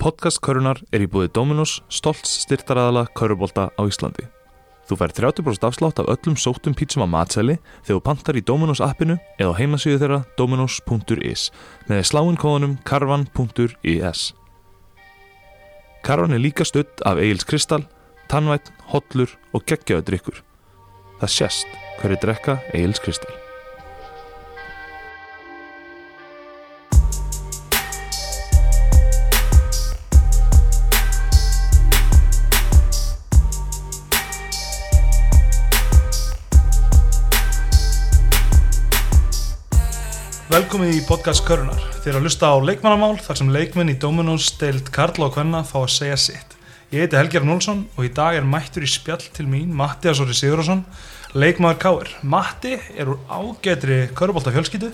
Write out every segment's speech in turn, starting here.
Podcast Körunar er í búið Dominos, stolts styrtaræðala Körubólta á Íslandi. Þú fær 30% afslátt af öllum sóttum pítsum á matseli þegar þú pantar í Dominos appinu eða á heimasíðu þeirra dominos.is með sláinn kóðanum karvan.is. Karvan er líka stutt af Egil's Kristall, Tannvætt, Hollur og geggjaðu drikkur. Það sést hverju drekka Egil's Kristall. Velkomin í podcast Körunar. Þið eru að lusta á leikmannamál þar sem leikmenn í Dominos deild Karla og Kvenna fá að segja sitt. Ég heiti Helger Nólsson og í dag er mættur í spjall til mín Matti Asóri Sigurðarsson, leikmaður Káir. Matti er úr ágetri Körubólta fjölskyttu,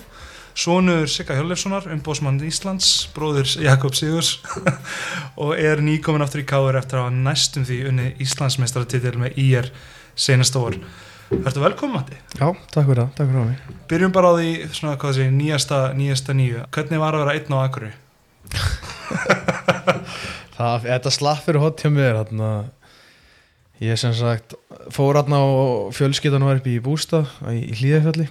sonur Sigga Hjörleifssonar, umbósmann Íslands, bróður Jakob Sigurs og er nýkomin aftur í Káir eftir að næstum því unni Íslandsmeistaratitil með IR senast ár. Verður velkomin Matti? Já, takk fyrir það, takk fyrir það. Byrjum bara á því, svona segir, nýjasta, nýjasta nýju. Hvernig var að vera einn á Akurey? Það, þetta slapp fyrir hot hjá mér, þarna, ég sem sagt fór þarna og fjölskyldan var upp í bústað í, í hlýðafjalli.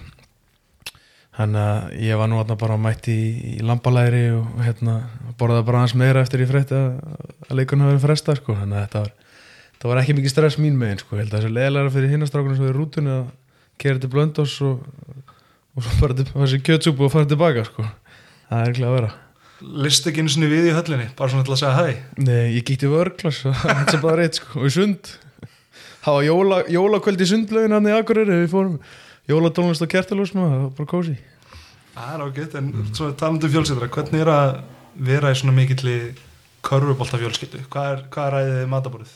Þannig að ég var nú þarna bara mætt í, í lambalæri og hérna borðaði bara aðeins meira eftir ég frétti að, hafi verið frestað, sko. Þannig að þetta var, þetta var ekki mikið stress mín megin, sko. Held að þessu leðilega fyrir hinnastrákunum sem við rútunni að kera til blöndós og, og bara til kjötsúpu og fara tilbaka, sko. Það er ekki að vera. List ekki einu sinni við í höllinni, bara svona til að segja hæ. Nei, ég gíkti vörglas þetta er bara reitt sko, og í sund það var jóla, jólakvöld í sundlaugin hann í Akureyri, við fórum jóladónlist og kertalúsma, það var bara kósi Það er ágætt, en svona talandu fjölskyldra, hvernig er að vera í svona mikilli körfubólta fjölskyldu? Hvað er, hvað er?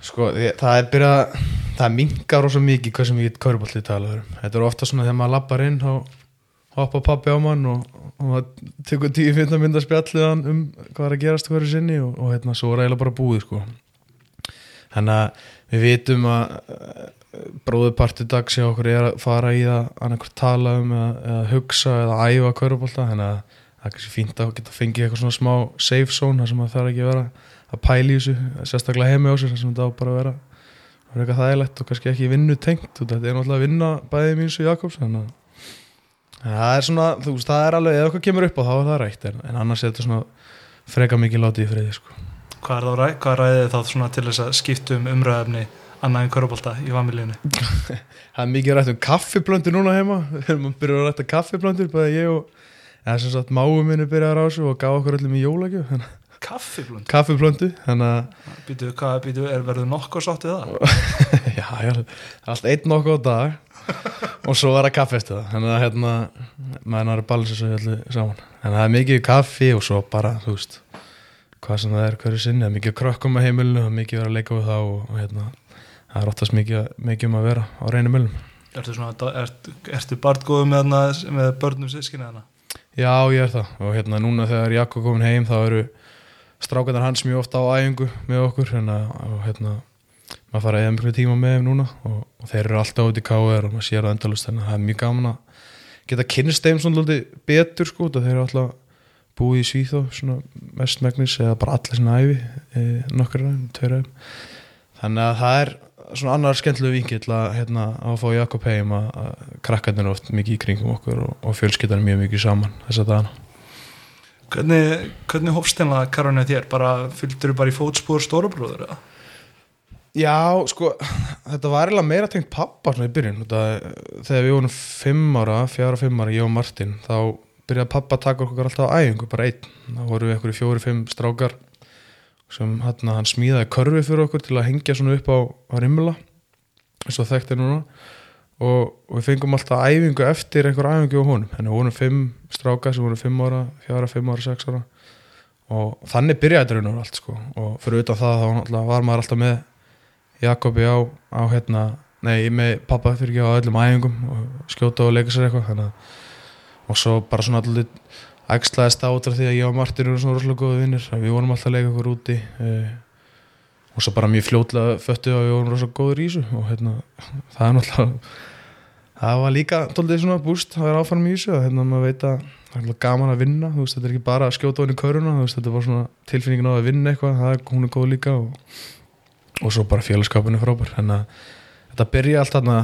Sko, það er byrjað það mingar rosa mikið hvað sem ég get kaurubóltið talað um þetta er ofta svona þegar maður lappar inn þá hoppa pappi á mann og, og tekur tíu finna mynda spjalliðan um hvað er að gerast hverju sinni og, og hérna, svo er eiginlega bara búið sko. Þannig að við vitum að bróðuparti dags hjá okkur er að fara í það annarkvært tala um eða, eða hugsa eða æfa kaurubólta þannig að það er kannski fínt að geta fengið eitthvað svona smá safe zone þar sem það þarf ekki að vera að pæla í þessu, sérstaklega heimi á sér sem þetta á bara að vera, vera eitthvað þægilegt og kannski ekki vinnu tengt og þetta er náttúrulega að vinna bæðið mín svo Jakobs þannig að það er svona, þú veist, það er alveg ef eitthvað kemur upp á þá er það rætt en, en annars er þetta svona freka mikið látið í friði sko. Hvað er, ræ, hvað ræðið þá svona til þess að skipta um umræðefni annað en körfubólta í familíinu? það er mikið rætt um kaffiblöndur núna heima við erum að byrja að rætta kaffiblöndur bæði ég og eða á Kaffiblöndu? kaffiblöndu þannig að Býtu, hvað, býtu, er verður nokkuð sátt við það? já, já, allt einn nokkuð á dag og svo er það kaffi eftir það þannig að hérna, maður er að balansa svo öllu saman, þannig að það er mikið kaffi og svo bara, þú veist hvað sem það er hverju sinni, það er mikið krökkum með heimilinu, það er mikið að vera að leika við þá og, hérna, það er oftast mikið, mikið um að vera á reynum mölum Ertu svona, ert, ertu barngóðu með, með börnum sískina hana? Já, ég er það og hérna núna þegar Jakob komin heim þá eru strákandar hans mjög ofta á æfingu með okkur hérna, og hérna maður fara eða miklu tíma með þeim núna og, og þeir eru alltaf út í KR og maður sér það endalust þannig að það er mjög gaman að geta kynst þeim svona lítið betur sko þeir eru alltaf búið í Svíþó mestmægnis eða bara allir svona æfi e, nokkur ræðum, tveir ræðum þannig að það er svona annar skemmtilegu vingill að, hérna, að fá Jakob heim að, að krakkarnir oft mikið í kringum okkur og, og fjölskyttar mjög mikið saman þess að dana Hvernig, hvernig hófsteinlega karunni þér? Bara fylgdur þú bara í fótspór stórubróður eða? Já, sko, þetta var eiginlega meira tengt pappa svona í byrjun þetta, þegar við vorum fimm ára, fjara fimm ára, ég og Martin þá byrjaði pappa að taka okkur alltaf á æfingu, bara einn þá vorum við ekkur í fjóri, fimm strákar sem hann, smíðaði körfi fyrir okkur til að hengja svona upp á, á rimla eins og þekkti núna og, við fengum alltaf æfingu eftir einhver æfingu á honum, þannig vorum fimm strákar sem vorum fimm ára, fjara, fimm ára, sex ára. Og þannig byrjaði þetta raun og allt sko. Og fyrir utan það þá var maður alltaf með Jakobi á, á hérna, nei, með pappa fyrir ekki á öllum æfingum og skjóta og leika sér eitthvað. Og svo bara svona alltaf ægslaðist átra því að ég og Martin eru svona rosalega góði vinnir við vorum alltaf að leika okkur úti eh, og svo bara mjög fljótlega föttu að við vorum rosalega góður í þessu. Og hérna, það er náttúrulega það var líka doldið svona búst að vera áfram í þessu og hérna maður veit að það er gaman að vinna þú veist, þetta er ekki bara að skjóta hann í köruna þú veist, þetta bara svona tilfinningin á að vinna eitthvað er, hún er góð líka og, og svo bara félagskapinu frábær. Þannig að þetta byrja allt þarna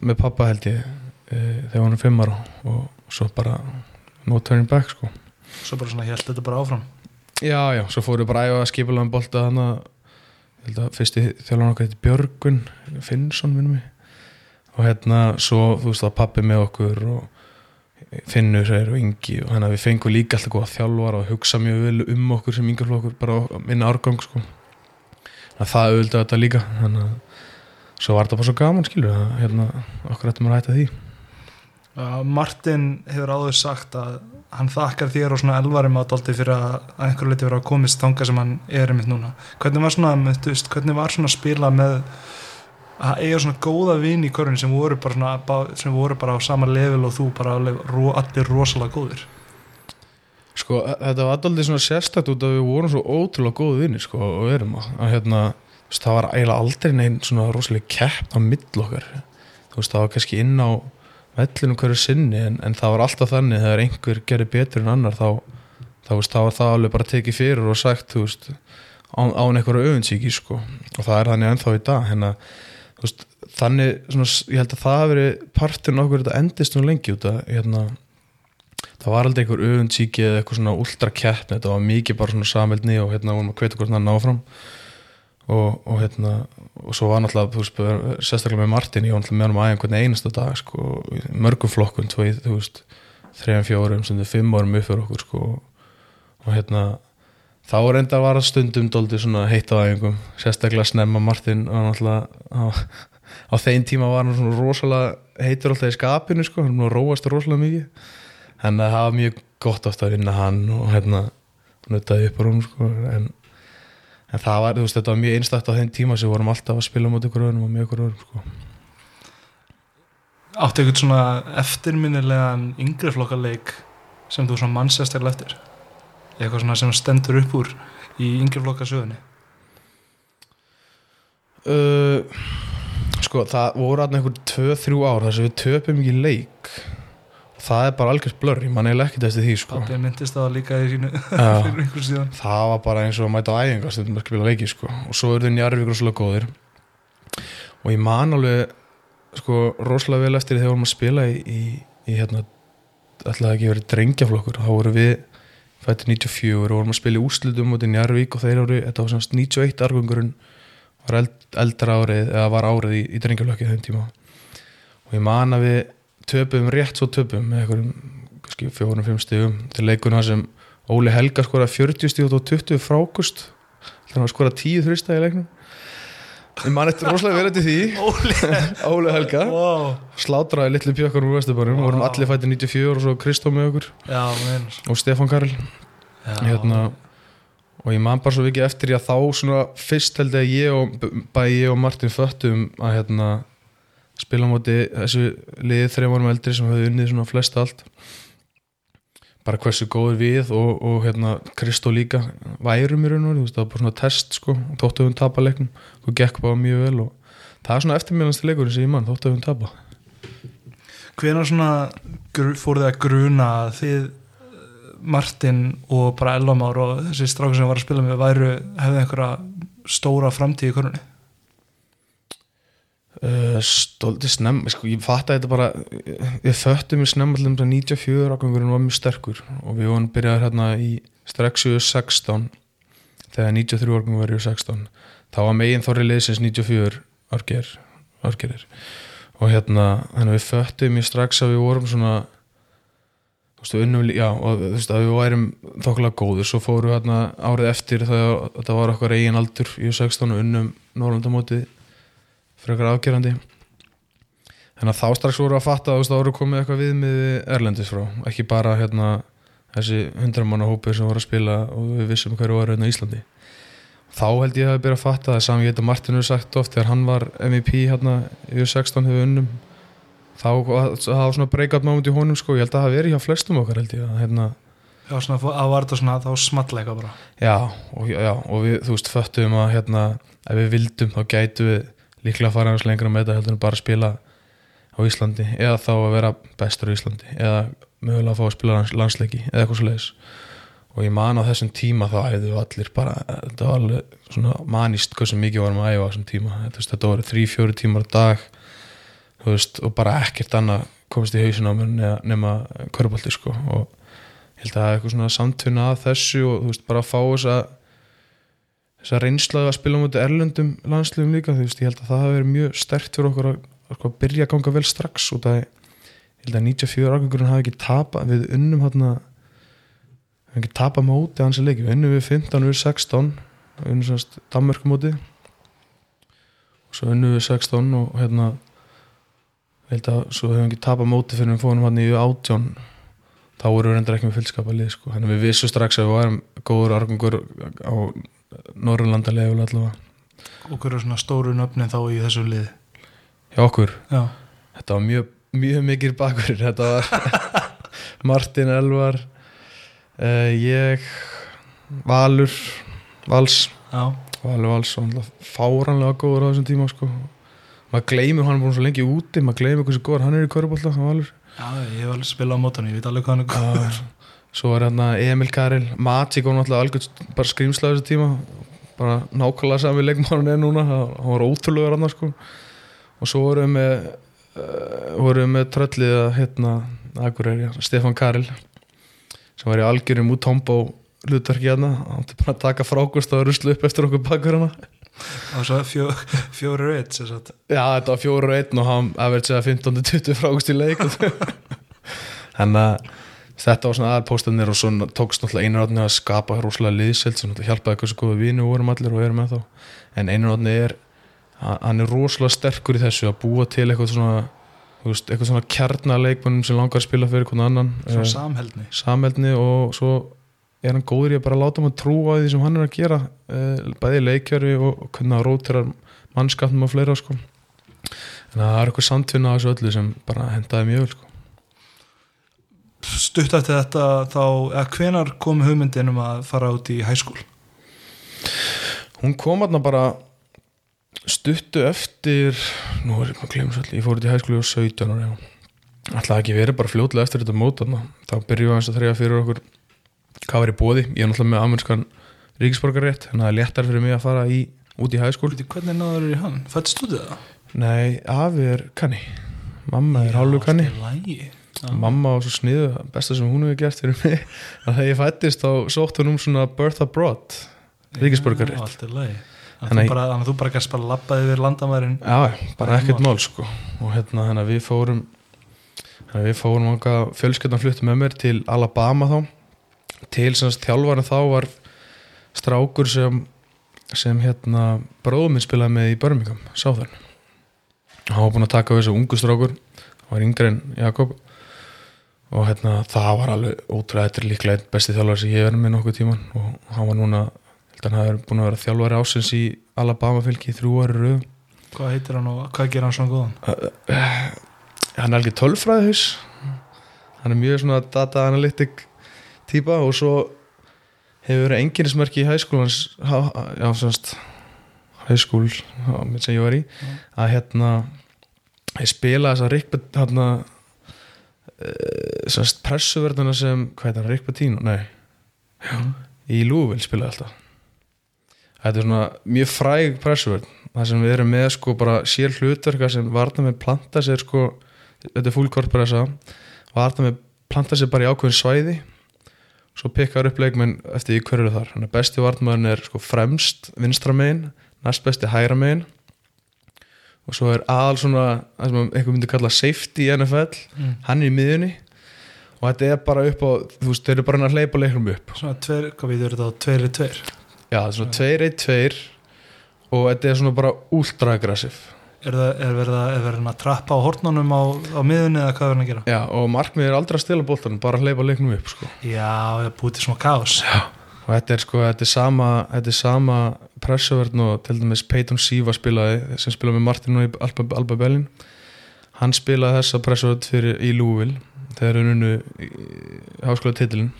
með pappa held ég e, þegar hann er fimm ára og svo bara no turning back sko. Svo bara svona held þetta bara áfram. Já já, svo fóru bara æfa að skipulega um bolta þannig að fyrsti þjálfur okkar heiti Björgun Finnsson minnum mig og hérna svo þú veist að pappi með okkur og Finnur er og Ingi og hann að við fengum líka alltaf góða þjálfar og hugsa mjög vel um okkur sem yngjaflokkur bara minna árgang sko. Þannig að það auðvitað þetta líka þannig að svo var þetta bara svo gaman skilur að hérna okkur ættum að hætta því Martin hefur áður sagt að hann þakkar þér og svona elvarum ádóldi fyrir að einhverju liti vera að komist þanga sem hann er einmitt núna hvernig var svona, veist, hvernig var svona spila með að eiga svona góða vin í körun sem voru bara svona, sem voru bara á sama level og þú bara allir rosalega góðir. Sko þetta var alltaf svona sérstætt út að við vorum svo ótrúlega góðu vinni sko og erum að, hérna það var eiginlega aldrei neinn svona rosalega kepp á mill okkar. Þú veist það var kannski inn á vellinu hverju sinni en, en það var alltaf þannig þegar einhver gerir betur en annar þá, þá, veist, þá var það alveg bara tekið fyrir og sagt þú veist án, án einhverju auðvinsíki sko. Og það er þannig ennþá í dag hérna, veist, þannig svona, ég held að það hafi verið partin okkur þetta endist nú lengi út að hérna það var aldrei einhver öfundsíki eða eitthvað svona ultra keppni, þetta var mikið bara svona samveldni og hérna vorum að hveta hvort hann náfram og, og hérna og svo var náttúrulega, þú veist, sérstaklega með Martin ég var náttúrulega með hann aðeins hvern einasta dag sko, mörgum flokkun, þú veist, þrejum, fjórum, fimm árum upp fyrir okkur sko og hérna þá reynda var að stundum dóldi svona heitt á æfingum, sérstaklega snemma Martin og náttúrulega á, á þeim tíma var hann svona rosalega heitur alltaf í skapinu sko, hann róast rosalega mikið. Að það var mjög gott oft að vinna hann og hérna nutaði upp á rúm sko en, en það var, þú veist, þetta var mjög einstakt á þeim tíma sem vorum alltaf að spila mot ykkur öðrum og með ykkur öðrum sko. Áttu eitthvað svona eftirminnilegan yngri flokkaleik sem þú svona mannsestarlega eftir eitthvað svona sem stendur upp úr í yngri flokkasöðunni uh, sko, það voru aðna einhver 2-3 ár þar sem við töpum ekki leik. Og það er bara algjörst blurr, ég man eiginlega ekki eftir því sko. Pappi myndist það líka í sínu fyrir einhver síðan. Það var bara eins og að mæta á æfingar stundum að spila leiki sko. Og svo eru þau njarvík rosalega góðir. Og ég man alveg sko rosalega vel eftir þegar vorum að spila í, í, í hérna ætlaði ekki verið drengjaflokkur þá voru við fættir 94 og vorum að spila í úslutum út í Njarvík og þeir voru, þetta var semst 91 argungurinn var eld, eldra árið eða var árið í, í drengjaflokki þeim tíma. Og ég man að við töpum rétt svo töpum með kannski fjórum, fimm stigum til leikuna sem Óli Helga skora 40 stíð og 20 frákust. Þannig að skora 10 þrista í leiknum ég man eftir rosalega vel eftir því. Óli. Helga. Wow. slátraði litlu pjökkur úr Vesturbænum. Vá. vorum allir fættið 94 og svo Kristó með okkur. Já, og Stefán Karl hérna, og ég man bara svo vikið eftir ég að þá svona fyrst held að ég og bæði ég og Martin föttum að hérna spila á móti þessu liðið þreim árum eldri sem höfðu unnið svona flest allt bara hversu góður við og, og hérna Kristó líka værum í raun og þú veist það var bara svona test sko þóttu við tapa leiknum. Og gekk bara mjög vel og það er svona eftirmjölandsti leikurinn sem ég mann þóttu við tapa Hvenær svona fóruð þið að gruna þið Martin og bara Elvamár og þessi strákur sem var að spila með væru hefði einhverja stóra framtíð í körunni Uh, stolti snemm, sko, ég fatt að þetta bara við föttum í snemm allir um þetta 94 ákvæmurinn var mjög sterkur og við vorum byrjaði hérna í í 16 þegar 93 ákvæmur var í 16 þá var megin þorri liðsins 94 árger, árgerir og hérna, að við föttum í strax að við vorum svona þú veist, unnum, já, og þú veist að við værum þokkulega góður, svo fórum við hérna árið eftir þegar þetta var okkar eigin aldur í 16 og unnum Norrlandamótið frekar afgerandi. Þannig að þá strax voru að fatta að það voru komið eitthvað við með Erlendis frá. Ekki bara hérna þessi hundramanna hópur sem voru að spila og við vissum hverju var hérna Íslandi. Þá held ég að byrja að fatta það sami geta Martin hefur sagt oft þegar hann var MVP hérna yfir 16 hefur unnum þá það var svona breakout moment í honum sko, ég held að það hafi verið hjá flestum okkar held ég að hérna Já, svona að var þetta svona þá smalla eitthvað bara. Já, og, já, og við, þú veist, föttum að hérna, ef við vildum þá gætu við líklega að fara hans lengra með þetta heldur en bara að spila á Íslandi eða þá að vera bestur á Íslandi eða mögulega að fá að spila lands, landsleiki eða eitthvað svo leiðis og ég man á þessum tíma þá æfðu allir bara þetta var alveg svona manist hversu mikið varum að æfa á þessum tíma. Veist, þetta voru þrý, fjóri tímar á dag veist, og bara ekkert annað komist í hausin á mér nema, körubolti sko. Og ég held að það er eitthvað svona samtvinna að þessu og þú veist, bara að fá þessa þessa reynslaðu að spila mútið erlendum landsliðum líka, þú veist, ég held að það hafi verið mjög stert fyrir okkur að, að sko, byrja að ganga vel strax af ég held að 94 árgangurinn hafi ekki tapa við unnum hérna hefum ekki tapa móti hans að leiki við unnum við 15, við 16 við unnum semst Danmörkumóti og svo unnum við 16 og hérna held að svo hefum ekki tapa móti fyrir við fórum hann í átjón þá voru við reyndar ekki með fylgskapa lið sko. að við vissum strax að við varum góður argangur á Norrlanda leiful allavega. Og hverju svona stóru nöfnin þá í þessu lið hjá okkur? Já, þetta var mjög, mjög mikið bakur. Þetta var Martin Elvar uh, ég Valur Vals. Já, Valur Vals var fáranlega góður á þessum tíma sko. maður gleymir hann er búin svo lengi úti. Maður gleymir hversu góður hann er í körubólta Valur. Já, ég hef alveg spilað á mótan ég veit alveg hvað hann er góður svo er hérna Emil Karel Mati kom náttúrulega algjörð bara skrýmsla þessu tíma. Bara nákvæmlega sami leikmárun er núna hann var ótrúlegur hann sko. og svo vorum við uh, vorum við með tröllið að hérna Akureyri, Stefán Karel sem var í algjörum út tombo hlutverki hérna, hann átti bara að taka frákust og ruslu upp eftir okkur bakur hana og svo fjó, fjóru sem sagt. Já, þetta var fjóru og einn og hann verið segja 15-20 frákust í leik. Þannig að þetta var svona aðalpóstanir og svo tókst náttúrulega einar átni að skapa rúslega liðselt sem náttúrulega hjálpaði hversu góðu vini og vorum allir og erum með þá en einar átni er hann er rosalega sterkur í þessu að búa til eitthvað svona veist, eitthvað svona kjarnaleikmannum sem langar að spila fyrir hvernig annan svona Eh, samheldni samheldni og svo er hann góður í að bara láta hann trúa því sem hann er að gera eh, bæði leikjari og, að rótira mannskapnum og fleira sko. en það er eitthvað samtvinna á þessu öllu sem bara hendaði mjög sko. Stutt eftir þetta þá, eða hvenar kom hugmyndin um að fara út í hæskúl hún kom hann bara stuttu eftir nú er ég maður að glemja svolítið ég fór út í hæskóli á 17 ára alltaf ekki verið bara fljótlega eftir þetta mót þarna. þá byrjuðum við aðeins að þrejja fyrir okkur hvað var í bóði, ég er náttúrulega með amerískan ríkisborgarrétt, þannig að það er léttar fyrir mig að fara í, út í hæskól Veitir, hvernig náður í hann? Fættist þú það? Nei, afi er kanni. Mamma er hálfu kanni Lægi Mamma var svo sniðu, besta sem hún hefur gert fyrir mig að þegar ég fættist þá sótt hún um svona birth abroad ríkisborgarrétt Allt er lægi Þannig að- þú bara, gæst bara labbaði yfir landamærin. Já, bara ekkert mál. sko. Og hérna að við fórum að við fórum okkar fjölskyldan flutti með mér til Alabama þá. Til sem þess þjálfarinn þá var strákur sem sem hérna bróðum minn spilaði með í Birmingham, Sáðan hann var búinn að taka við þessu ungu strákur hann var yngri en Jakob og hérna það var alveg ótrúlega þetta er líklega einn besti þjálfari sem ég hef verið með nokkuð tíman og hann var núna held að hann hafi búinn að vera þjálfari ásins í Alabama fylki í þrjú ári röð. Hvað heitir hann og hvað gerir hann svona góðan? hann er alveg tölfræðihus hann er mjög svona data analytic típa og svo hefur verið enginnismerki í hæskólans já, semst hæskól sem ég var í að hérna ég spila þessa Rick Bet- hérna uh, semst pressuverðuna sem hvað heit hann, Rick Bettino? Nei, Mm. í Louisville spilaði alltaf. Þetta er svona mjög fræg pressuverð. Það sem við erum með sko bara sér hlutverka sem varna með planta sér sko þetta er fullkort pressa varna með planta sér bara í ákveðin svæði. Svo pikkar upp leikmenn eftir því hverju þar. Þannig besti varnmaðurinn er sko fremst vinstra megin, næst besti hægra megin og svo er aðal svona það sem einhver myndi kalla safety í NFL Mm. hann er í miðjunni og þetta er bara upp á þú veist, þeir eru bara að hleypa leiknum upp Svona tveir, hvað við erum þetta? Tveir er tveir já, það er svona 2-1-2 og þetta er svona bara ultra aggressiv Er, það, er verið að, er trappa á hornunum á, á miðunni eða hvað er verið að gera? já, og markmið er aldrei að stila boltanum bara að hleypa leiknum upp sko. Já, ég búið til svona kaos og þetta er sko, þetta er sama þetta er sama pressuverðn og til dæmis Peyton Siva spilaði sem spilaði með Martin og Alba, Alba Bellin hann spilaði þessa pressuverð fyrir í Louisville þegar hann unnu háskóla titilin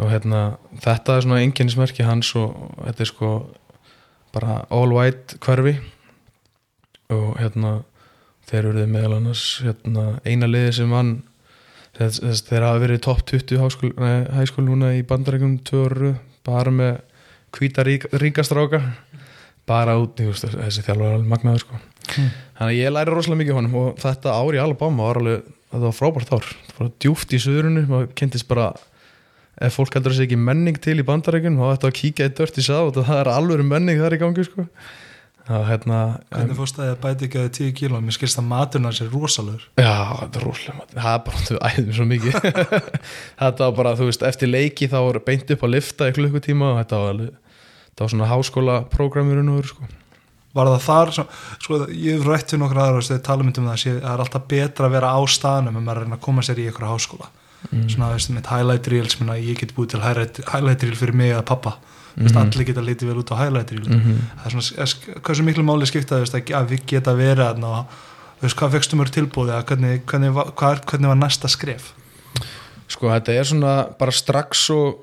og hérna þetta er svona enginnismerki hans og þetta er sko bara all white hverfi. Og hérna þeir eru meðal annars hérna, eina liði sem vann þess, þess, þeir hafa verið top 20 háskól, nei, hæskóli núna í bandarækjum tvö orru, bara með hvíta rík, ríkastráka bara út, veist, þessi þjálfur er alveg magnaður sko. Mm. þannig að ég læri rosalega mikið honum og þetta ár í Alabama var alveg þetta var frábært ár, það var djúft í suðurinu maður kynntist bara ef fólk heldur þessi ekki menning til í bandarækjum þá ættu að kíkja í dört í sá og það er alveg menning þar í gangi sko. Það, hérna, Hvernig fórst það að bæti ekki að 10 kíló Mér skilst að maturna sér rosalur Já, þetta er rosalega mat. Það er bara, þú æðum svo mikið Þetta var bara, þú veist, eftir leiki þá var beint upp að lifta í klukkutíma og þetta var alveg, þetta var svona háskóla prógramur og sko. Var það þar, sko, ég hef rætt við nokkra aðra þegar tala myndum það að sé- það er alltaf betra að vera á staðnum en maður er að reyna að koma sér í ykkur háskóla mm. svona, veist, með highlight reels minna, ég get búið til highlight, highlight að mm Mhm. allir geta litið vel út á reel mm -hmm. það er svona, er- hversu miklu máli skipta þú veist, að að við geta verið þú veist, hvað fegstu mörg tilbúið eða hvernig, hvernig, er- hvernig var næsta skref Sko, þetta er svona bara strax og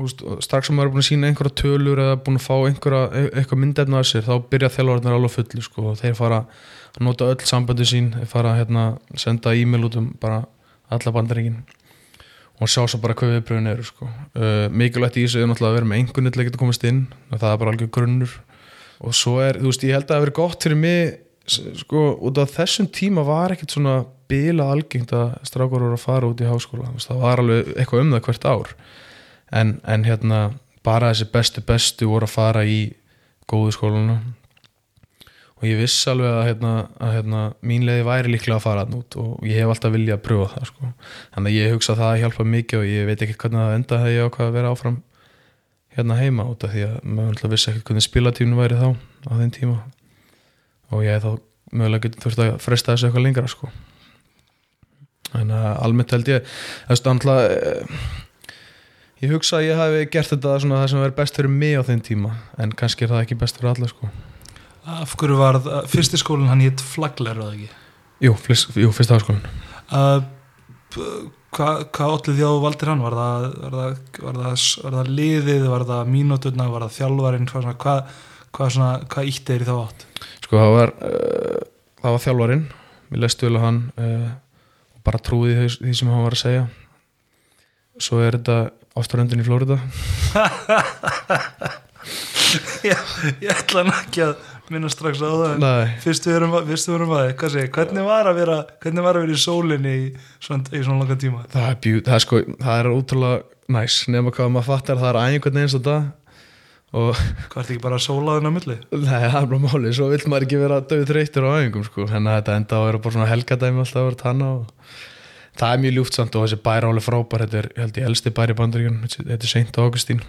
úst, strax sem maður er búin að sína einhverja tölur eða búin að fá einhverja, e- eitthvað myndefna að sér, þá byrja þjálfarnir alveg fullu, sko, og þeir fara að nota öll sambandi sín, þeir fara að hérna, senda e-mail út um bara alla bandaríkin og sjá svo bara hvað viðbröðin eru, sko. Uh, mikilvægt í þessu er náttúrulega að vera með einhvern veginn að geta komast inn, það er bara algjör grunnur. Og svo er, þú veist, ég held að það verið gott fyrir mig, sko, út af þessum tíma var ekkert svona bila algengt að strákur voru að fara út í háskóla. Það var alveg eitthvað um það hvert ár. En, en hérna bara þessi bestu bestu voru að fara í góðu skóluna og ég viss alveg að, hérna, að hérna, mín leiði væri líklega að fara hann út og ég hef alltaf viljað að pröfa það sko. þannig að ég hugsa að það hjálpa mikið og ég veit ekki hvernig það enda þegar ég ákvað að vera áfram hérna heima út af því að maður vissi ekki hvernig spilatífnu væri þá á þeim tíma og ég hef þá mögulega þurft að fresta þessu eitthvað lengra sko. en að almennt held ég þess að alltaf eh, ég hugsa að ég hafi gert þetta það sem er best fyrir mig á þeim tíma en kannski er það ekki best fyrir alla sko. Af hverju var það, fyrsti skólinn hann hétt Flagler eða ekki? Jú, flest, jú, fyrsta háskólin uh, b- hvað hva allir þú valdir hann? Var það, var, það, var, það, var það liðið, var það mínúturna var það þjálfarinn, hvað, svona, hvað, hvað, hvað ítti er í þá átt? Sko það var uh, það var þjálfarinn, við lestu vel á hann uh, og bara trúði því, því sem hann var að segja. Svo er þetta ástaröndin í Flórida ég, ég ætla ekki að minna strax á það fyrst við erum, fyrst við erum að hvað segir, hvernig var að vera hvernig var að vera í sólinni í svona, í svona langa tíma? Það er, bjú, það er sko það er útrúlega næs nema hvað maður fattar það er æfingarni eins og það og hvað ert ekki bara að sóla þennan milli? Nei, það er bara málið, svo vill maður ekki vera döðu þreyttur á æfingum sko, að þetta enda að vera bara svona helgadæmi alltaf að vera tanna og það er mjög ljúft samt og þessi bær alveg frábær, þetta er, held ég, elsti bær í bandaríkjun, þetta er Seint Augustín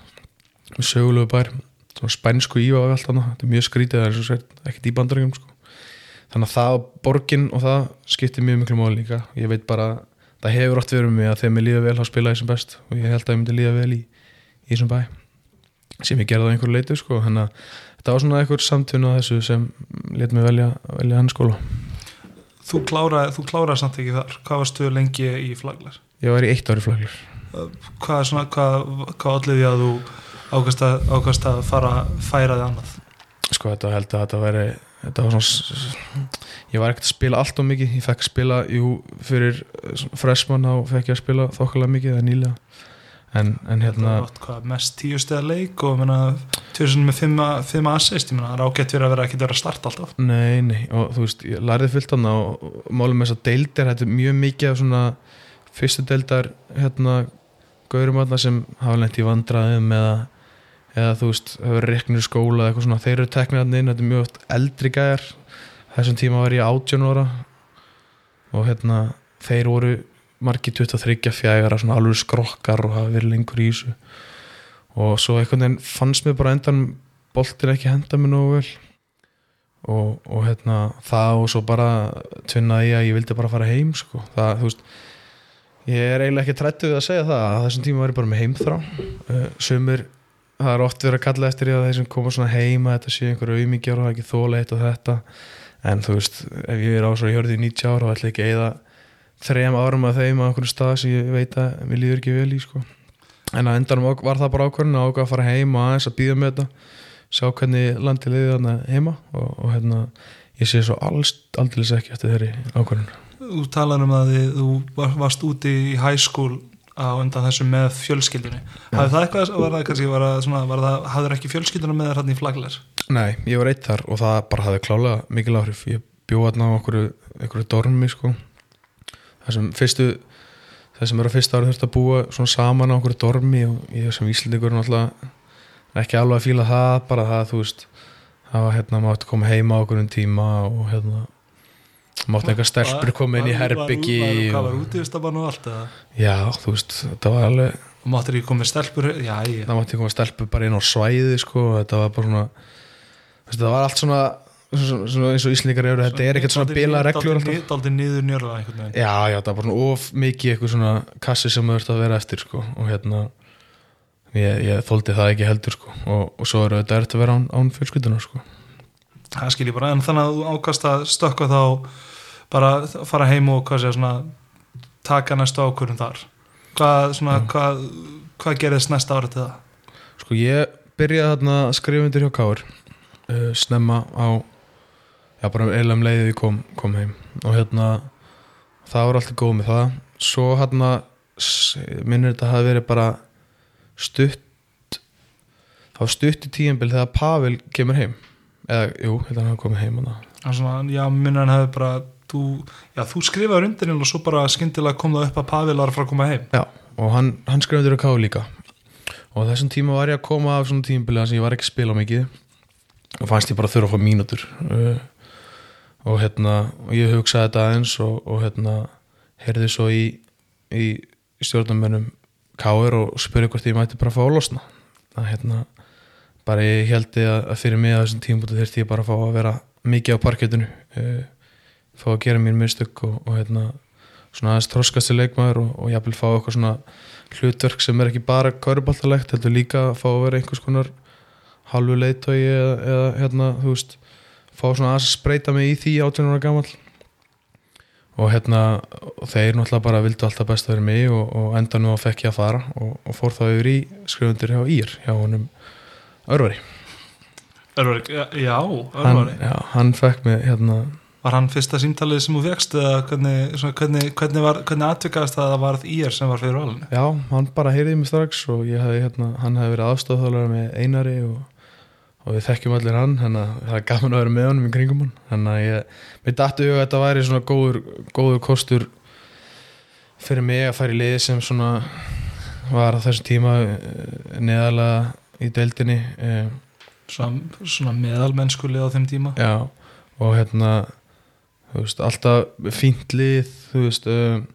sögulegu bær, svona spænsku íva og allt annað, þetta er mjög skrítið, það er svo ekkert í bandaríkjun sko. þannig að það, borgin og það skiptir mjög miklu máli líka, ég veit bara það hefur oft verið með að þegar mér líða vel þá spila ég sem best og ég held að ég myndi líða vel í, í þessum bæ. Sem ég gerði á einhverju leitu sko, þannig að þetta var svona einhver samtun á þessu sem let mig velja, velja hann skóla þú kláraði, þú kláraði samt ekki þar. Hvað varstu lengi í Flagler ég var í eitt ári flaglir hvað, svona, hvað, hvað allir því að þú ákast að, að fara færa þig annað? Sko þetta held að þetta væri þetta var svona ég var ekkert að spila allt og mikið. Ég fekk að spila, jú, fyrir freshman þá fekk ég að spila þokkalega mikið eða nýlega. En, en hérna, Það átt hvað, mest tíu stegar leik og fimm assist ég meina, það er ágætt fyrir að vera ekki vera að starta alltaf nei, nei og þú veist, ég lærði fyllt hann og, málum þess að deildir, þetta er mjög mikið af svona fyrstu deildar hérna, gaurum aðna sem hafa lent í vandræðum eða eða þú veist, hefur reiknir skóla eitthvað svona, þeir eru teknir hann inn, þetta er mjög oft eldri gæjar, þessum tíma var ég 18 ára og hérna, þeir voru margir 23 fjægar, svona alveg skrokkar og hafa verið lengur í þessu. Og svo einhvern veginn fannst mér bara endan boltin ekki henda mér nógu vel. Og, og hérna það og svo bara tvinnaði ég að ég vildi bara fara heim sko, það, þú veist ég er eiginlega ekki trættuð að segja það að þessum tíma var ég bara með heimþrá. Uh, sumir, það er oft verið að kalla eftir því að þeir sem koma svona heima þetta sé einhverju auðmíkjar og það er ekki þóla eitt og þetta en þú veist, ef ég er á svo ég hörði í 90 ára og ætla ekki að eða þrejum árum að þeim á einhverju stað sem ég veit að mér líður ekki vel í sko. en að endanum var það bara ákvörðin að ákvað að fara heim og aðeins að býða með þetta sjá hvernig landi liði þarna heima og, og hérna ég sé svo aldrei ekki eftir þeirri ákvörðin þú talar um að þið, þú var- varst úti í school á undan þessu með fjölskyldunni. Hafði það eitthvað, var það kannski var það, svona, var það, hafður ekki fjölskylduna með þér hann í flaglar Nei, ég var eitt þar og það bara hafði klálega mikil áhrif. Ég bjóð þarna á okkur, okkur dormi sko. Það sem fyrstu það sem eru að fyrsta ári þurft að búa svona saman á okkur dormi og ég sem Íslandingur náttúrulega ekki alveg að fíla það bara það þú veist það var hérna mátti koma heima á okkur um tíma og hérna mátti einhver stelpur koma inn í herbyggi hvað var og, útivistabann og allt eða? já þú veist þetta var alveg og máttir ekki komið stelpur já, ég, það mátti koma stelpur bara inn á svæði sko þetta var bara svona það var allt svona, svona, svona eins og Íslandingar eru þetta er ekkert svona bila reglur alltaf. Daldið niður njörða Já, já, það var bara svona of mikið eitthvað svona kassi sem þú ert að vera eftir sko og hérna ég, ég þóldi það ekki heldur sko og, og svo er þetta erfitt að vera án, án fjölskyldunar sko það skil ég bara, en þannig að þú ákast að stökka þá bara fara heim og hvað sé svona taka næstu ákvörðum þar. Hvað, svona, hvað, hvað gerðist næsta árið til það? Sko ég byrjaði þarna að skrifa undir hjá Káur uh, snemma á já, bara eiginlega um leiðið ég kom, kom heim. Og hérna það var alltaf góð með það. Svo hérna minnir þetta hafi verið bara stutt var stutt í tíðanbíl þegar Pavel kemur heim eða, jú, hérna hann komið heim. Það já, minna hann hefði bara þú, já, þú skrifaði undir og svo bara skyndilega kom það upp að Pavel var að koma heim. Já, og hann, hann skrifaði undir hjá Káur líka. Og þessum tíma var ég að koma af svona tíðanbíl sem ég var ekki að spila mikið. Og fannst ég bara þurfa að fá mínútur. Uh, og hérna og ég hugsaði þetta aðeins og, og hérna heyrði svo í, í stjórnumennum Káur og spurði hvort ég mætti bara fá að losna. Að hérna bara ég heldi að, að fyrir mig að þessum tímabúti þurfti ég bara að fá að vera mikið á parkettinu uh, fá að gera mér mistök og, og hérna svona aðeins þroskast til leikmaður og, og jafnvel fá eitthvað svona hlutverk sem er ekki bara kaurubaltalegt, heldur líka að fá að vera einhvers konar halvu leitói eða, eða hérna, þú veist fá svona aðeins að spreita mig í því 18 ára gamall. Og hérna og þeir náttúrulega bara vildu alltaf best að vera mig og, og enda nú að fekk ég að fara og, og fór þá yfir í skrifundir hjá Ír hjá honum Örvari. Örvar, já, hann, Örvari. já, hann fekk mig hérna Var hann fyrsta símtalið sem þú fegst eða hvernig, svona, hvernig, hvernig, var, hvernig atvikaðast það að það varð ír sem var fyrir valinu? Já, hann bara heyriði mig strax og ég hef, hérna, hann hefði verið aðstofþálega með Einari og, og við þekkjum allir hann þannig að það er gaman að vera með honum í kringum hann. Þannig að ég, mér dættu að þetta væri svona góður, góður kostur fyrir mig að fara í liði sem svona var á þessum tíma eh, neðalega í deildinni eh, Svona, svona meðalmennskulið á þeim tíma Já, og hérna veist, alltaf fínt lið þú veist, um,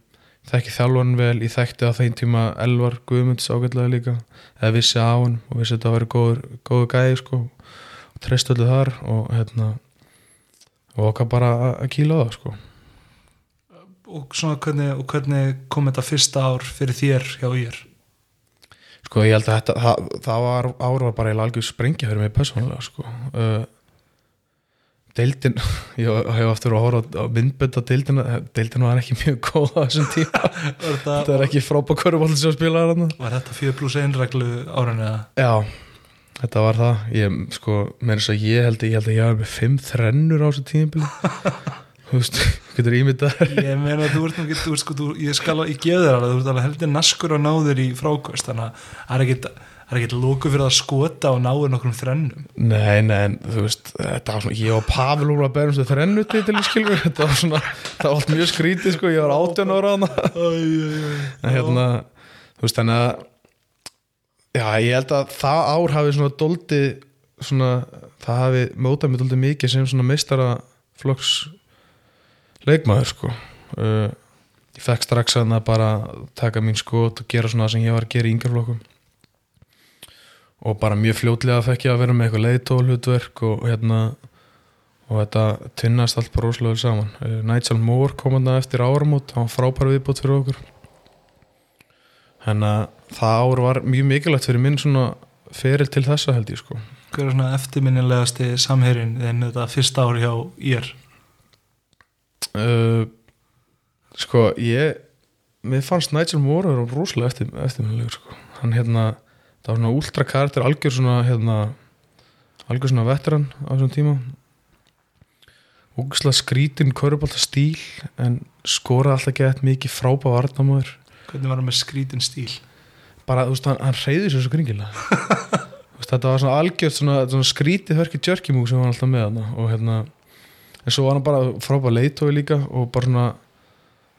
þekki þjálfan vel ég þekkti á þeim tíma Elvar Guðmunds ágætlega líka, eða vissi á hann og vissi þetta að vera góður, góður gæði sko, og treyst öllu þar og hérna og okkar bara að- kýla á það sko og, svona, hvernig, og hvernig kom þetta fyrsta ár fyrir þér hjá ír? Sko ég held að þetta, það, það var ár var bara í algjör sprengja fyrir mig persónulega sko. Uh, deildin, ég hef aftur að horfa á myndbönd á deildina, deildin var ekki mjög góð á þessum tíma. Var þetta þetta, er ekki frábaköruball sem spilaði hann var þetta 4 pluss 1 reglu árinu eða? já, þetta var það. Ég, sko, með þess að ég held ég held að ég hafa með fimm þrennur á þessu tímabili þú veist, getur ímyndað þér? Ég meina þú ert ekki, þú ert sko, ég skal ég gef þér alveg, þú ert alveg heldur naskur að ná þér í frákvöst, þannig að það er er ekkit lóku fyrir að skota og náður nokkrum þrennum. Nei, nei, en þú veist þetta var svona, ég og Pavel úr að berja um þessu þrennu til skilur, þetta var svona það var allt mjög skrítið, sko, ég var 18 ára en hérna þú veist, þannig að já, ég held að það ár hafi svona doldi svona, það hafi mótað mér doldi mikið sem svona meistara flokks leikmaður, sko. Uh, ég fekk strax að bara taka mín skot og gera svona það sem ég var að gera í yngarflokkum og bara mjög fljótlega fekk ég að vera með eitthvað leiðtólutverk og hérna og þetta tvinnast allt bara vel saman. Uh, Nigel Moore kom hann eftir áramót hann var frábær viðbót fyrir okkur. Þannig að það ár var mjög mikilvægt fyrir minn svona feril til þessa held ég sko. Hver er svona eftirminnilegasti samherjun en þetta fyrsta ár hjá ír? Uh, sko ég mér fannst Nigel Moore vera rosalega eftir, eftirminnilegur sko. Hann hérna, það var svona ultra karakter algjör svona hérna algjör svona veteran á þessum tíma. Ógæslega skrítin körubólta stíl en skora alltaf gett mikið frábá varnamöður hvernig var hann með skrítin stíl? Bara, þú veist, hann, hann reyði sér svo veist, þetta var svona algjört svona, svona skrítið hörki tjörkimúk sem hann alltaf með hann og hérna en svo var hann bara frábæð leitói líka og bara svona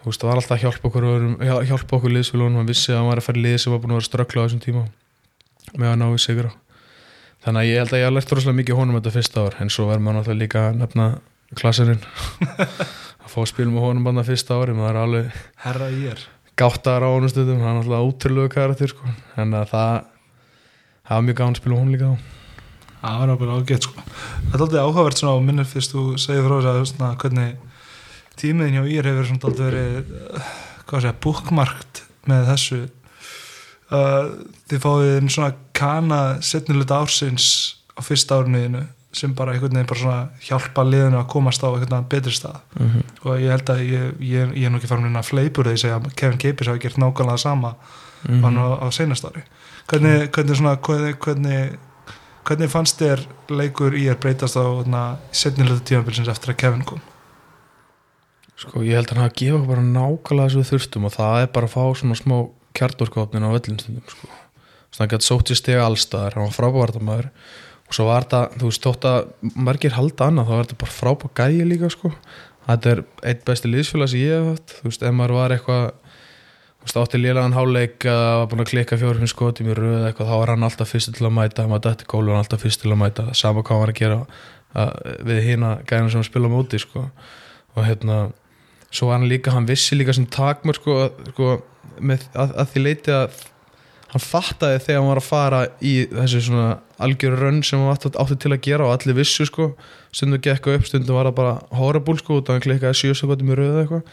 þú veist, það var alltaf að hjálpa okkur hjálpa okkur liðsfélunum, hann vissi að hann var að fara lið sem var búin að vera ströggla á þessum tíma með að ná í sigur þannig að ég held að ég har lært rosalega mikið honum þetta fyrsta ár, en svo verður maður náttúrulega líka að nefna klasserinn. Að fá að spila með honum bara fyrsta ári maður er alveg herra ég er gáttar á honum stundum, hann er alltaf útrúlega karakter sko. en að það það var mjög að spila með honum líka á það var alveg ágætt sko það er alltaf áhugavert svona á minnir fyrst þú segir frá þess að hvernig tímiðin hjá ír hefur svona alltaf verið segja, bookmarkt með þessu uh, þið fáið einn svona kana setnilega ársins á fyrsta árunniðinu sem bara einhvern veginn bara svona hjálpa liðinu að komast á einhvern veginn betri stað mm -hmm. og ég held að ég, ég, ég er nú ekki farin að fleipur þegar ég segja að Kevin Capers hafi gert nákvæmlega sama mm Mhm. á, á seinast ári hvernig, hvernig, svona, hvernig, hvernig, hvernig fannst þér leikur í er breytast á setnilega tímabilsins eftir að Kevin kom? Sko ég held að hann að gefa bara nákvæmlega þessu þurftum og það er bara að fá svona smá kjartorkopnin á öllum stundum sko. svona hann gæti sótt í stega allstaðar hann var frábævartamæður og svo var þetta, þú veist, þótt að margir halda annað, þá var þetta bara frábæð gæi líka sko, þetta er eitt besti liðsfélag sem ég hef haft, þú veist, ef maður var eitthvað átti lélagan háleik að var búin að klikka fjórum fimm skotum í röð eitthvað, þá var hann alltaf fyrst til að mæta ef maður dætti gólu var hann alltaf fyrst til að mæta. Sama hvað hann var að gera að, við hina gæðina sem að spila móti sko. og hérna svo var hann líka, hann vissi líka sem takmör sko, sko, með, að, að því leiti að hann fattaði þegar hann var að fara í þessu svona algjöru rönn sem hann átti, til að gera og allir vissu sko. Stundum gekk upp, stundum var það bara horrible sko, út af hann klikkaði sjö sekundum í röðu eitthvað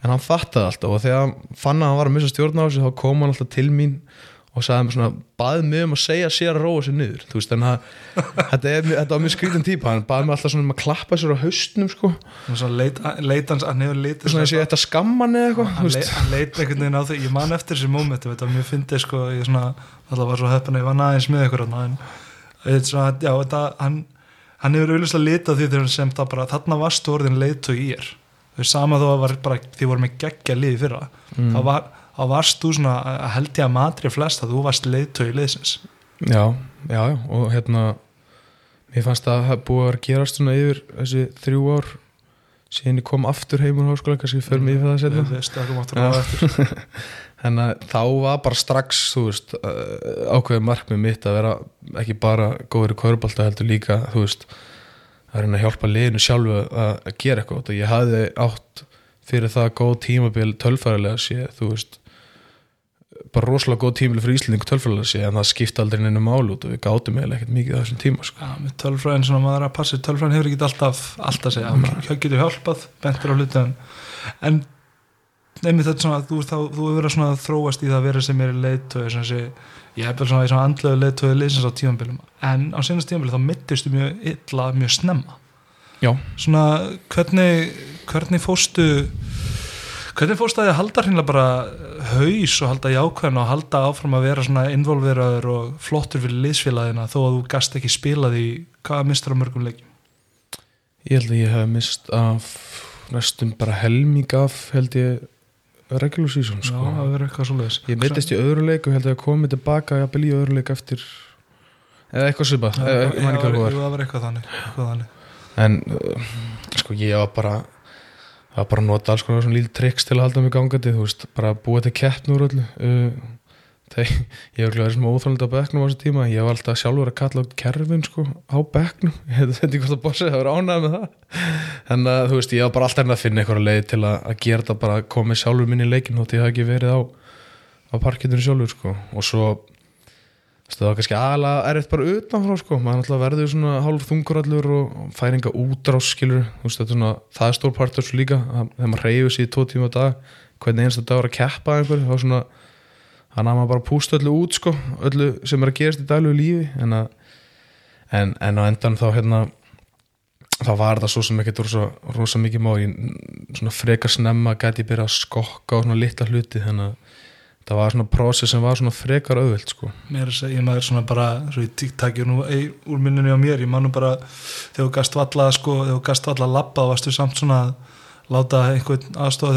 en hann fattaði alltaf og þegar hann fann að hann var að missa stjórn á þessu þá kom hann alltaf til mín og sagði mér svona, baði mig um að segja sér að róa sér niður, þú veist, en að þetta, er, þetta var mjög skrítin típa, hann baði mig alltaf svona um að klappa sér á haustnum sko, Svona leit, leitans, hann hefur leitið svona og að skamma hann eða eitthvað, hann, leit, hann leit einhvern veginn á því ég man eftir þessi mómenti, þetta var mjög fyndið sko, ég svona, alltaf var svo heppin að ég var aðeins með þarna, en þetta, já, þetta, hann, hann hefur auðvitað litað því þegar sem það bara þarna varstu orðin leitu í er sama þó að var bara, þið voru með geggja liði fyrra, Mm. þá var varst þú svona, að held ég að matri flest að þú varst leitu í liðsins. Já, já, og hérna mér fannst að það búið að gerast svona yfir þessi þrjú ár síðan ég kom aftur heim úr háskóla kannski fyrir mig fyrir það veist, það kom aftur á eftir. En að þá var bara strax veist, uh, ákveðið markmið mitt að vera ekki bara góður í kvörubalta heldur líka, þú veist að reyna að hjálpa liðinu sjálfu að, að gera eitthvað og ég hafði átt fyrir það góð tímabil tölfærilega sé, þú veist bara rosalega góð tímabil fyrir Íslandingu tölfærilega sé en það skipta aldrei neinu mál út og við gátum eiginlega ekkert mikið á þessum tíma sko. Með tölfræðin svona maður er að passa tölfræðin hefur ekki alltaf allt að segja, hann getur hjálpað bentur á hluti en, en nefnir þetta svona, þú, þá, þú verið svona að þróast í það að vera sem er leiðtöði sem sé, ég hef vel svona í svona andlegu leiðtöði leysins á tímanbylum, en á senast tímanbylum þá mittistu mjög illa mjög snemma. Já, svona hvernig hvernig fóstu hvernig fóstu að þið halda hreinlega bara haus og halda jákvæðan og halda áfram að vera svona involveraður og flottur fyrir liðsfélagina þó að þú gast ekki spilað í hvaða mistur á mörgum leikjum? Ég held að ég hef mist af næstum bara helming af held ég regular season Já, sko. það verður eitthvað svo leiðis Ég meittist í öðru leik og held að ég komið tilbaka jafnvel í öðru leik eftir eða eitthvað svipa Já, það var eitthvað þannig, eitthvað þannig. var en uh, sko ég var bara var bara að nota alls konar svona líl triks til að halda mig gangandi, þú veist, bara búið til keppn úr öllu uh, þegar ég var glæður sem óþálandi á bekknum á þessu tíma. Ég var alltaf sjálfur að kalla út kerfin sko á bekknum, ég hefði þetta hvort að bossi það var ánægð með það. En uh, þú veist, ég var bara alltaf enn að finna eitthvað leið til að, að gera þetta bara komið sjálfur minn í leikin þótt ég hafði ekki verið á á parkitinu sjálfur sko. Og svo það var kannski aðalega erfitt bara utanfrá sko, maður náttúrulega verður svona hálf þungurallur og færinga útrás skilur, þú veist, svona það er stór partur svo líka, að þegar maður reyfur sér í tvo tíma á dag, hvernig einsta dag er að keppa einhver, þá svona hann að maður bara pústa öllu út sko öllu sem er að gerast í daglegu lífi en, að, en, en á endan þá hérna þá var það svo sem ekkert rosa, rosa mikið má svona frekar snemma gæti ég byrja að skokka á svona litla hluti þannig að þetta var svona prósess sem var svona frekar auðvilt sko. mér er að segja maður svona bara svo ég tíktakir nú ei, úr minnunni á mér ég man nú bara þegar þú gast valla sko, þegar þú gast valla labba varstu samt svona að láta einhvern aðstofa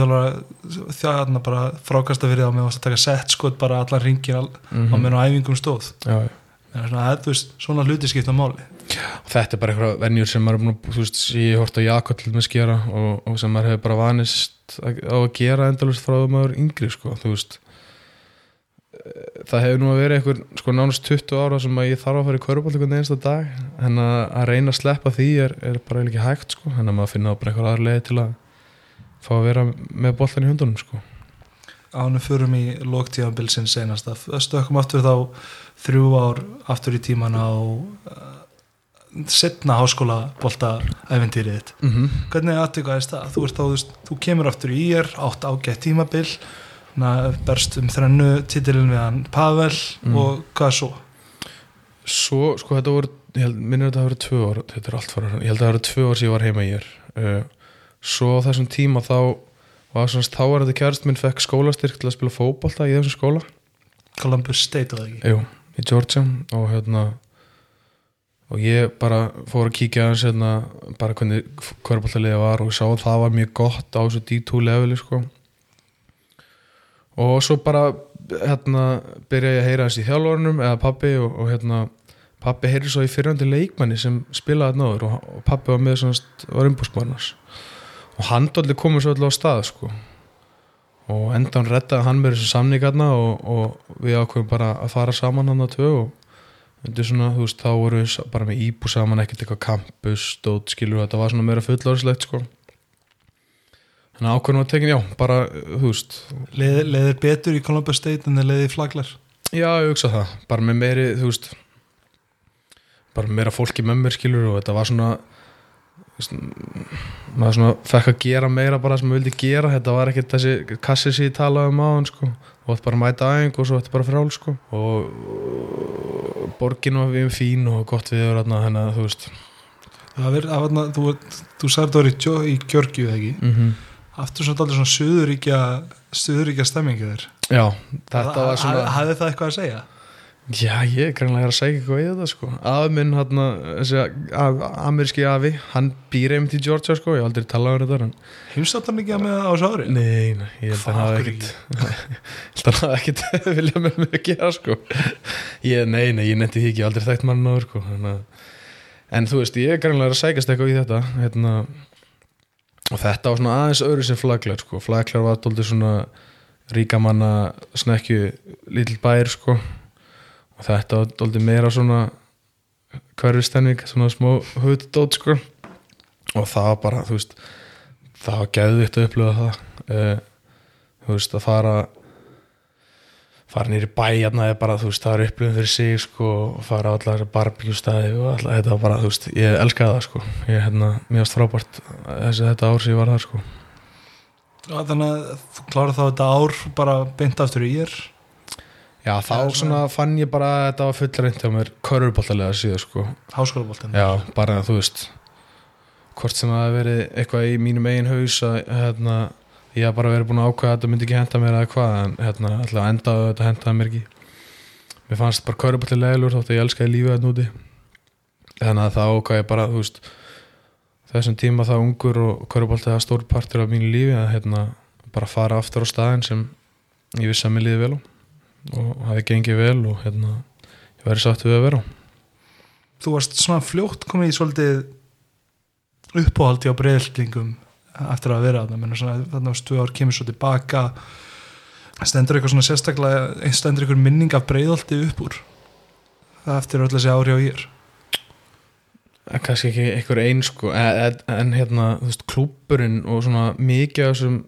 þjálfara bara frákasta fyrir mér varst að taka sett sko bara allan ringin al, mm á meðan á æfingum stóð. Já, en svona, þú veist, svona hluti skipta máli. Þetta er bara eitthvað venjur sem maður að, þú veist, ég hort á Jakob til með skera og, og sem maður hefur bara vanist að, á að gera endalust frá það maður yngri, sko, þú veist. Eh, það hefur nú að vera eitthvað sko nánast 20 ára sem að ég þarf að fara í kvörubóll einhvern einsta dag. En að, að reyna að sleppa því er, er bara ekki hægt sko. En að maður finna á bara eitthvað aðra leið til að fá að vera með bollan í hundunum sko ánum förum í lóktíðanbilsin senast að stökkum aftur þá þrjú ár aftur í tíman á uh, setna háskóla bolta þitt mm -hmm. hvernig aðtökaðist það? Þú, þá, þú, kemur aftur í ég átt ágætt tímabil berst um þrennu titilin við hann Pavel Mm. og hvað svo? Svo, sko þetta voru minnir þetta að vera tvö ár þetta er allt fara, ég held að það vera tvö ár sem ég var heima í er uh, svo á þessum tíma þá var svona þá var þetta kjærst minn fekk skólastyrk til að spila fótbolta í þessum skóla. Columbus State það ekki? Jú, í Georgia og hérna og ég bara fór að kíkja aðeins hérna bara hvernig hverjabóltaliðið var og ég sá að það var mjög gott á þessu D2 leveli sko. Og svo bara hérna byrja ég að heyra þessi í þjálfórunum eða pappi og, og hérna pappi heyri svo í fyrrandi leikmanni sem spilaði náður og, og pappi var með svona var umbúskmannars og hann dolli komið svo alltaf á stað sko. Og endan rettaði hann með þessu samningarna og, og við ákveðum bara að fara saman hann að tvö og svona, þú veist, þá voru við bara með íbú saman, ekkert eitthvað campus stótt, skilur, þetta var svona meira fullorðslegt sko. Þannig að ákveðum að tekin, já, bara, þú veist. Leð, leðir betur í Columbus State en leðir í flaglar? Já, ég hugsa það, bara með meiri þú veist bara meira fólki með mér, skilur, og þetta var svona maður svona fekk að gera meira bara sem maður vildi gera, þetta var ekkert þessi kassi sem ég talaði um áðan, sko. Og þetta bara að mæta aðeins og svo þetta bara frál, sko. Og, borgin var við fín og gott við þarna, þannig að þú veist. Það var, það var, þú, þú sagði það var í, Gjörgju eða ekki? Mm -hmm. aftur svona aldrei svona suðuríkja suðuríkja stemmingi þér. Já, þetta var svona Hafði það eitthvað að segja? Já, ég er greinlega að segja eitthvað í þetta sko. Afi minn, hann, þessi af, ameríski afi, hann býr einmitt í Georgia sko, ég hef aldrei talað um þetta. Heimstátt hann ekki að með á þessu ári? Nei, nei, ég held að hann hverju ekkit held að hann hafi ekkit vilja með mig að gera sko. Ég, Nei, nei, ég nefndi því ekki, ég hef aldrei þekkt mann náður sko. Að- En þú veist, ég er greinlega að sækast eitthvað í þetta hérna, Og þetta var svona aðeins öðru sem flaglar sko. Flaglar var dóldi svona ríkamanna snekju lítill bær sko þetta var dóldi meira svona hverfistemning, svona smá hudótt sko. Og það var bara, þú veist það var geðvitt að upplifa það. Uh, þú veist, að fara fara nýri bæjarna eða bara, þú veist, það er upplifin fyrir sig sko, og fara á allar þessar barbíkjustæði og allar, þetta var bara, þú veist, ég elskaði það sko, ég, hérna, mér varst frábært þessi þetta ár sem ég var þar sko. Já, Þannig að þú klárar þá þetta ár bara beint aftur í ég Já, þá Það er svona fann ég bara að þetta var fullreint hjá mér körfuboltalega síðan sko. Háskólaboltin Já, bara þú veist hvort sem það hafi verið eitthvað í mínum eigin haus að hérna, ég haf bara verið búin að ákvæða að þetta myndi ekki henda mér eða hvað en hérna, alltaf endaði þetta hendaði mér ekki. Mér fannst bara körfubolti leilur þótt að ég elskaði lífið þetta núti þannig að það ákvæði bara þú veist þessum tíma það ungur og körfubolti það stór partur af mínu lífi að hérna, bara fara aftur á staðin sem ég vissi að mér líði vel á og hafi gengið vel og hérna, ég væri sátt við að vera. Þú varst svona fljótt komið í svolítið uppáhaldi á breyðlingum eftir að vera þarna. Þannig að stu ár kemur svo tilbaka. Stendur eitthvað svona sérstaklega stendur eitthvað minning af breyðaldi upp úr? Það eftir öll þessi ári á ég kannski ekki einhver einn sko. En, en, en hérna, þú veist, klúburinn og svona mikið af þessum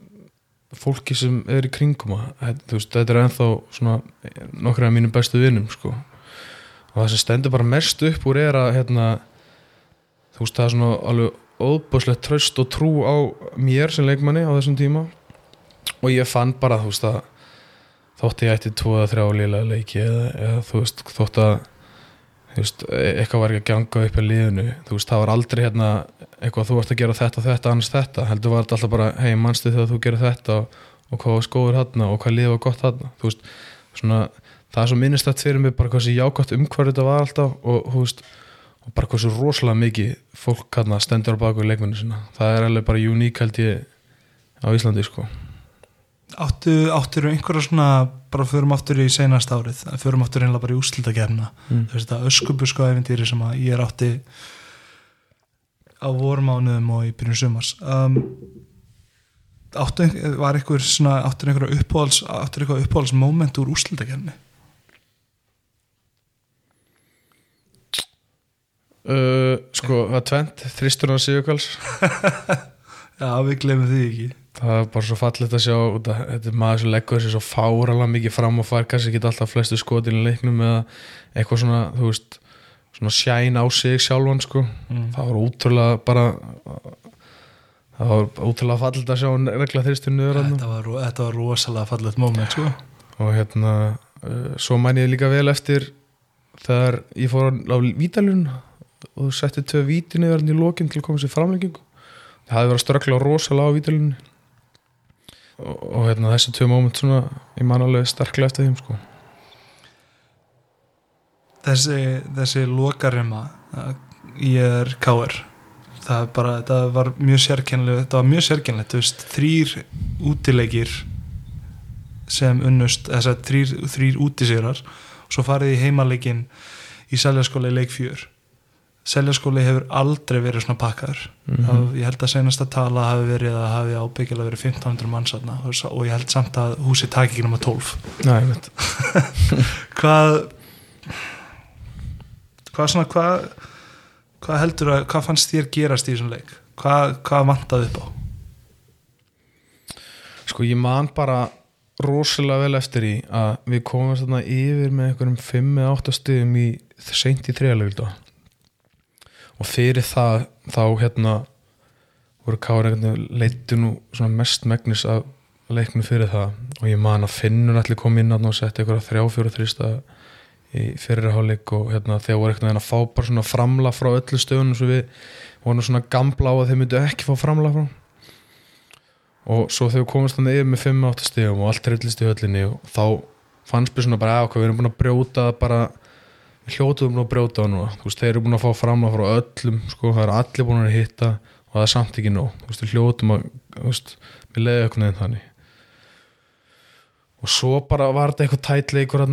fólki sem er í kringum þetta- er ennþá svona nokkra af mínum bestu vinnum sko. Og það sem stendur bara mest upp úr er að hérna, þú veist, það er svona alveg óbúslegt tröst og trú á mér sem leikmanni á þessum tíma. Og ég fann bara, þú veist, að þótt ég ætti tvo eða þrjá lílega leiki eða, eða þú veist, þótt að veist, e- eitthvað var ekki að ganga upp í liðinu, veist, það var aldrei hérna eitthvað þú ert að gera þetta, þetta, annars þetta. Heldur var þetta alltaf bara, hei, manstu þegar þú gerir þetta og, og hvað var skóður þarna og hvað liða var gott þú veist, svona, það er svo minnistætt fyrir mig bara hvað sem jákvæmt umhverju þetta var alltaf og og bara hvað svo rosalega mikið fólk þarna stendur á baku í leikmennu sinna, það er alveg bara uník held ég á Íslandi sko Áttu, áttur einhverja svona, bara förum aftur í seinast árið, förum aftur einlega bara í úslitakefna, Mm. þú veist þetta öskubusku æfintýri sem að ég er átti á vormánuðum og í byrjun sumars. Um, áttu, var einhver svona, áttur einhverja uppáhalds áttur einhverja uppáhalds moment úr úslitakefni uh, sko, það er tvent, þristurna Sigurkvæls Já, við glemum því ekki það er bara svo fallegt að sjá út að þetta er maður sem leggur sér svo fáralega mikið fram og fær kannski ekki alltaf flestu skotin í leiknum eða eitthvað svona, þú veist svona sjæn á sig sjálfan sko mm. það var útrúlega bara það var útrúlega fallegt að sjá regla þristur niður þarna. þetta, þetta var rosalega fallegt moment sko. og hérna uh, svo mæn ég líka vel eftir þegar ég fór á vítalun og setti tvö víti þarna í lokin til að koma sér framlengingu það hafði verið að ströggla rosalega á vítalun og, og hérna þessi tvö moment svona ég man alveg sterklega eftir þeim sko. Þessi, þessi lokarima ég er káir það bara, þetta var mjög sérkennilegt þetta var mjög sérkennilegt, þrýr útileikir sem unnust, þess að þrýr, útisýrar og svo farið í heimaleikin í seljaskóla í leikfjör seljaskóli hefur aldrei verið svona pakkaður. Mm ég held að senast að tala hafi verið að hafi ábyggilega verið 1500 mannsatna og, og ég held samt að húsi taki ekki náma 12 Næ, hvað hvað svona hvað, hvað heldur að hvað fannst þér gerast í þessum leik? Hvað, hvað vantaði upp á? Sko ég man bara rosalega vel eftir í að við komum þarna yfir með einhverjum 5 eða 8 stigum í seint í þriðalegulda og fyrir það þá hérna voru veginn leittu nú mest megnis af leiknum fyrir það. Og ég man að finnur allir kom inn og setti einhverja þrjá, fjóra, þrýsta í fyrirháleik og hérna þegar voru veginn að fá bara svona framla frá öllu stöðunum svo við vorum svona gamla á að þeir myndu ekki fá framla frá. Og svo þegar við komumst þannig yfir með 5-8 stíðum og allt trillist í höllinni og þá fannst mér svona bara að við erum búin að brjóta bara við hljótuðum búin að brjóta núna þú veist, þeir eru búin að fá fram að frá öllum sko, það eru allir búin að hitta og það er samt ekki þú veist, hljótum að við leiðum eitthvað neðin þannig. Og svo bara var þetta eitthvað tætleikur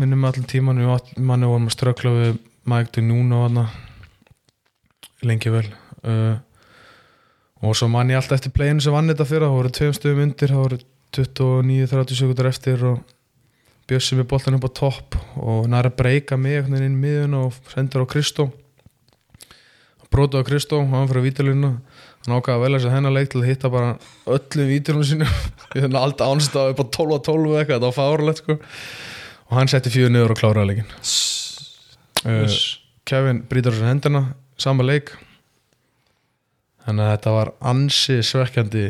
minnum allan tíman við manni vorum að strökla við Mike Núna hérna lengi vel uh, og svo man ég alltaf eftir pleginu sem vann þetta fyrir það voru tveim stöðum undir það voru 29-30 sekundar eftir og bjössi með boltan upp á topp og næra að breyka mig einhvern veginn inn miðun og sendur á Kristó. Brotu á Kristó og hann fyrir að vítalina hann ákvaða að velja sér hennar leik til að hitta bara öllum vítalunum sínum. Við þannig alltaf ánstað upp á 12 og 12 eða eitthvað, þetta var fárlegt sko. Og hann setti fjögur niður og kláraði leikin uh, Kevin brýtur á sér hendina sama leik. Þannig að þetta var ansi svekkjandi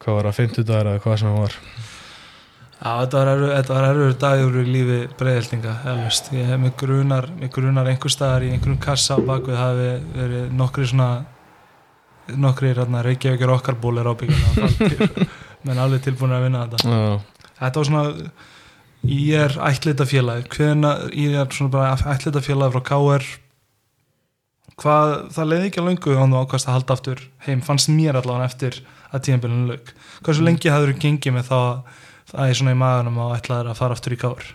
hvað var að 50 dagar eða hvað sem það var Já, þetta var erfur, þetta var erfur dagur í lífi breyðeltinga. Ég hef með grunar, grunar einhver staðar í einhverjum kassa á bakvið hafi verið nokkri svona, nokkri reykjavíkjur okkar bólir ábyggjum, menn alveg tilbúin að vinna þetta. Já, Þetta var svona, ég er ætlita félagi, hvena, ég er svona bara ætlita félagi frá KR, hvað, það leiði ekki að löngu og þú ákvæmst að halda aftur heim, fannst mér allavega eftir að tíðanbyrjunum lög. Hversu lengi hafður þú gengið með það það er svona í maðunum og ætlaður að fara aftur í KR?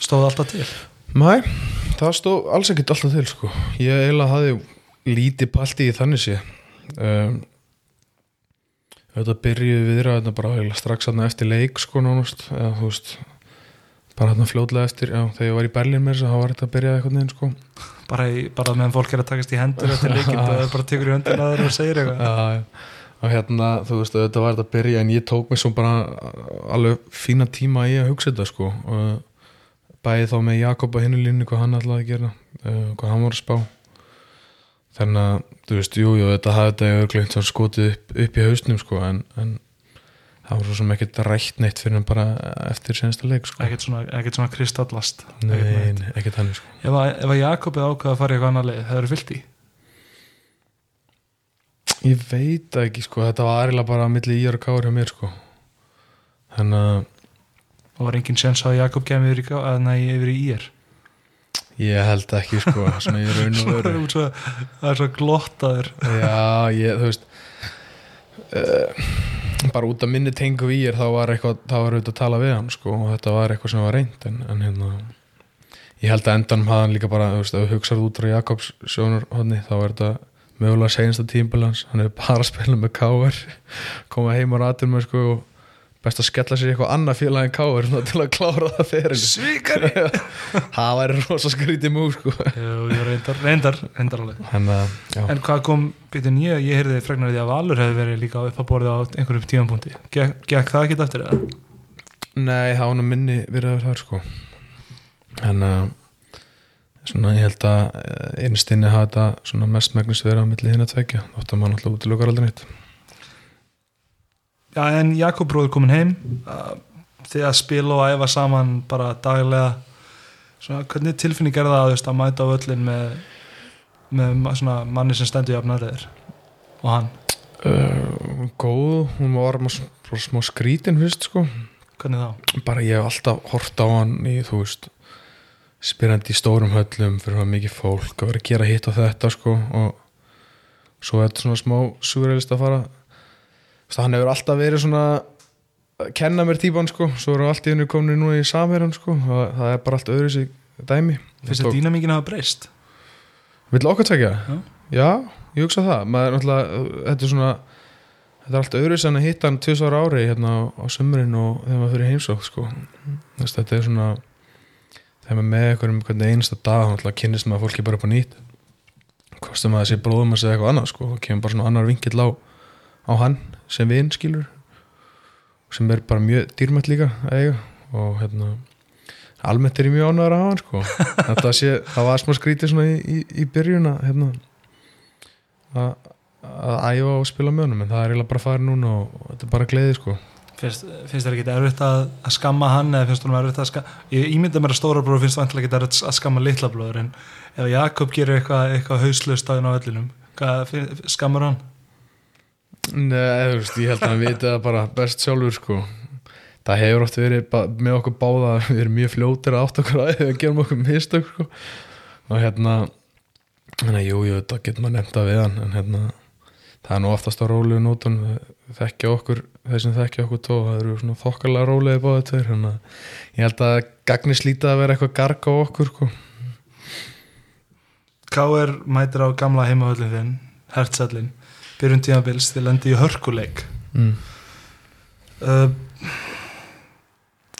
Stóð alltaf til? Nei, það stóð alls ekkert alltaf til sko. Ég eiginlega hafði lítið palti í þannig sé um, Þetta byrjuði viðra bara strax eftir leik sko nánast eða þú veist bara hérna fljótlega eftir, já, þegar ég var í þess að það var þetta að byrja eitthvað neginn sko Bara, bara meðan fólk er að takast í hendur eftir leikinn, það bara tekur í höndin að þeir og segir eitthvað. Já, já og hérna, þú veist, þetta var þetta að byrja en ég tók mig svo bara alveg fína tíma í að hugsa þetta sko. Og bæði þá með Jakob að hinnulinni hvað hann ætlaði að gera uh, hvað hann var að spá. Þannig að, þú veist, jú, jú, þetta hafði þetta örgleitt svo skotið upp, upp í hausnum sko en, en það var svo sem ekkert rætt neitt fyrir hann bara eftir senasta leik sko. Ekkert svona, svona kristallast. Nei, Ekkert hann sko. Ef að, að Jakob hefði ákveða að fara í eitthvað annað leið, hefur fyllt í? Ég veit það ekki sko, þetta var eiginlega bara að milli íjar og káur hjá mér sko. Þannig að og var engin sens að Jakob kemur yfir, í K- að, nei, yfir í ír? Ég held ekki sko, svona ég raun og veru. Það er svo glottaður. Já, ég, þú veist uh, bara út af minni tengu í er þá var eitthvað, þá var auðvitað að tala við hann sko, og þetta var eitthvað sem var reynd en, en hérna ég held að endanum hafði hann líka bara, þú veist, ef þú hugsað út frá Jakobs sjónur hodni, þá er þetta mögulega seinasta tímbilans, hann er bara að spila með K.R. koma heim á ratum með sko og best að skella sér í eitthvað annað félag en K.R. svona til að klára það fyrir svikari það væri rosa skrítið múl sko ég reyndar, reyndar, reyndar alveg en, uh, já. En hvað kom, býtum ég, ég heyrði fregnar því að Valur hefði verið líka upp að borða á einhverjum tímapunkti. Gekk, gekk það ekki eftir það? Nei, það var nú minni virðaður þar sko en uh, svona ég held að uh, einstinni hafa þetta svona mest megnist verið á milli hinn að tvekja þótt að maður náttúrulega útilokar aldrei neitt Já, en Jakob bróður komin heim, þið að spila og æfa saman bara daglega. Svona, hvernig tilfinning er það veist, að mæta á öllin með, með svona manni sem stendur jafnar þeir og hann? uh, Góð, hún var smá skrítin fyrst sko Hvernig þá? bara ég hef alltaf hort á hann í þú veist spyrjandi í stórum höllum fyrir að mikið fólk að vera að gera hitt og þetta sko og svo er þetta svona smá surrealist að fara Þú veist, hann hefur alltaf verið svona að kenna mér típan sko svo eru allt í hennu komin nú í samherjan sko það, það er bara allt öðru sig dæmi Finnst þið dýnamíkin hafa breyst? Vill okkar tekja? Já. Já, ég hugsa það maður er náttúrulega, þetta er svona þetta er allt öðru sem að hitta hann tvisar ári hérna á, á sömurinn og þegar maður fyrir heimsók sko. Þetta er svona þegar maður með eitthvað um hvernig einasta dag kynnist maður fólki bara upp á nýtt. Kostum að það sé bróðum að segja eitthvað annað sko, og kemur bara svona annar vinkill á, á hann sem vinn skilur. Sem er bara mjög dýrmætt líka að eiga og hérna almennt er ég mjög ánæður að hafa hann sko. þetta sé, það var smá skrítið svona í, í, í byrjun að hérna, að að æfa og spila með honum en það er eiginlega bara að fara núna og, og þetta er bara gleði sko Finnst, þér ekki erfitt að, að skamma hann eða finnst þú erfitt að skamma ég ímynda mér að stóra bróður finnst vantilega ekki erfitt að skamma litla bróður en ef Jakob gerir eitthvað, eitthvað hauslaust á á öllinum hvað finn- skammar hann? Nei, veist, ég held að hann viti það bara best sjálfur sko það hefur oft verið með okkur báða við erum mjög fljótir að átt okkur að við gerum okkur mistök sko og hérna hérna, jú, jú, það getur maður nefnt að við hann en hérna, það er nú oftast á rólegu nótun þekkja okkur þeir sem þekkja okkur tó, það eru svona þokkalega rólegi báðið tveir, hérna ég held að gagni slítið að vera eitthvað garg á okkur sko K.R. mætir á gamla heimahöllin þinn Hertzallin, byrjun tímabils þið lendi í hörkuleik mm. uh,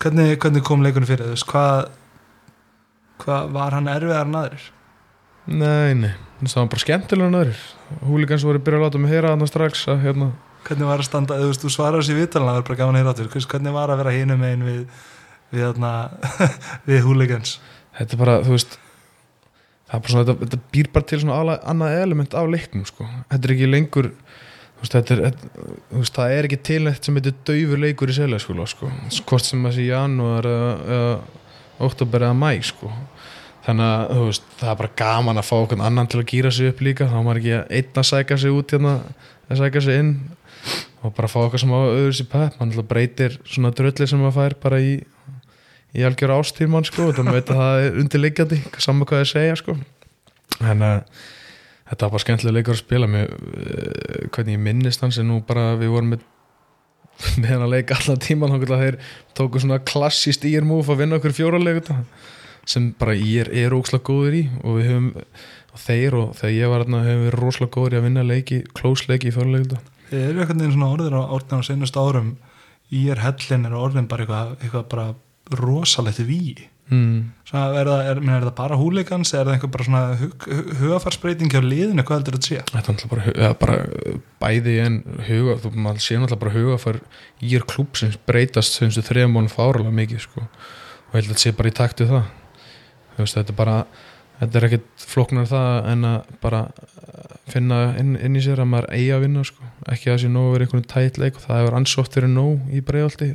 hvernig, hvernig kom leikunum fyrir veist, hvað hvað var hann erfiðar en aðrir? Nei, nei, það var bara skemmtilega en öðrir húligans voru byrjað að láta mig heyra þarna strax að hérna hvernig var að standa, þú veist, þú svarar sér vitalina það er bara gaman að heyra áttur, Hvers- hvernig var að vera hinum einn við við, þarna, við húligans þetta er bara, þú veist það er bara svona, þetta, þetta býr bara til svona annað element af leiknum, sko. Þetta er ekki lengur þú veist, þetta er, þetta, þú veist, það er ekki til neitt sem heitir daufur leikur í seljaskóla, sko. Hvort sem það sé janúar eða, eða mæ, sko. Þannig að, þú veist, það er bara gaman að fá okkur annan til að gýra sig upp líka. Þá er maður ekki að sæka sig út hérna að sæka sig inn og bara fá okkar sem á öðru sér pepp mann alltaf breytir svona dröllir sem maður fær bara í í algjör ástímann sko. Og þannig að það er undirliggjandi saman hvað ég segja sko. En að þetta var bara skemmtilega leikur að spila. Með uh, hvernig ég minnist hans en nú bara við vorum með með hann að leika allan tíman þeir tóku svona klassist ír múf að vinna okkur fjóraleg sem bara ég er, er ókslega góður í. Og við höfum og þeir og þegar ég var þarna höfum við rosalega góður í að vinna leiki, close leiki í fjóraleg þið eru einhvern veginn svona orðir á orðin á senast árum í er hellin er orðin bara eitthvað, eitthvað bara rosalegt ví mm. Er, er, er það bara húligans er það einhver bara svona hug, hugafarsbreyting hjá liðinu, hvað heldur þetta að sé? Þetta er bara, eða bara bæði en huga, þú maður sé náttúrulega bara huga fær í er klúb sem breytast sem þessu þrejum mánu fáralega mikið sko. og ég held að þetta sé bara í takt við það veist, þetta er bara þetta er ekkit flóknar það en að bara eh, finna inn, inn í sér að maður eigi að vinna sko. ekki að það sé nóg að vera einhvern tætleik og það hefur ansótt verið nóg í breiðaldi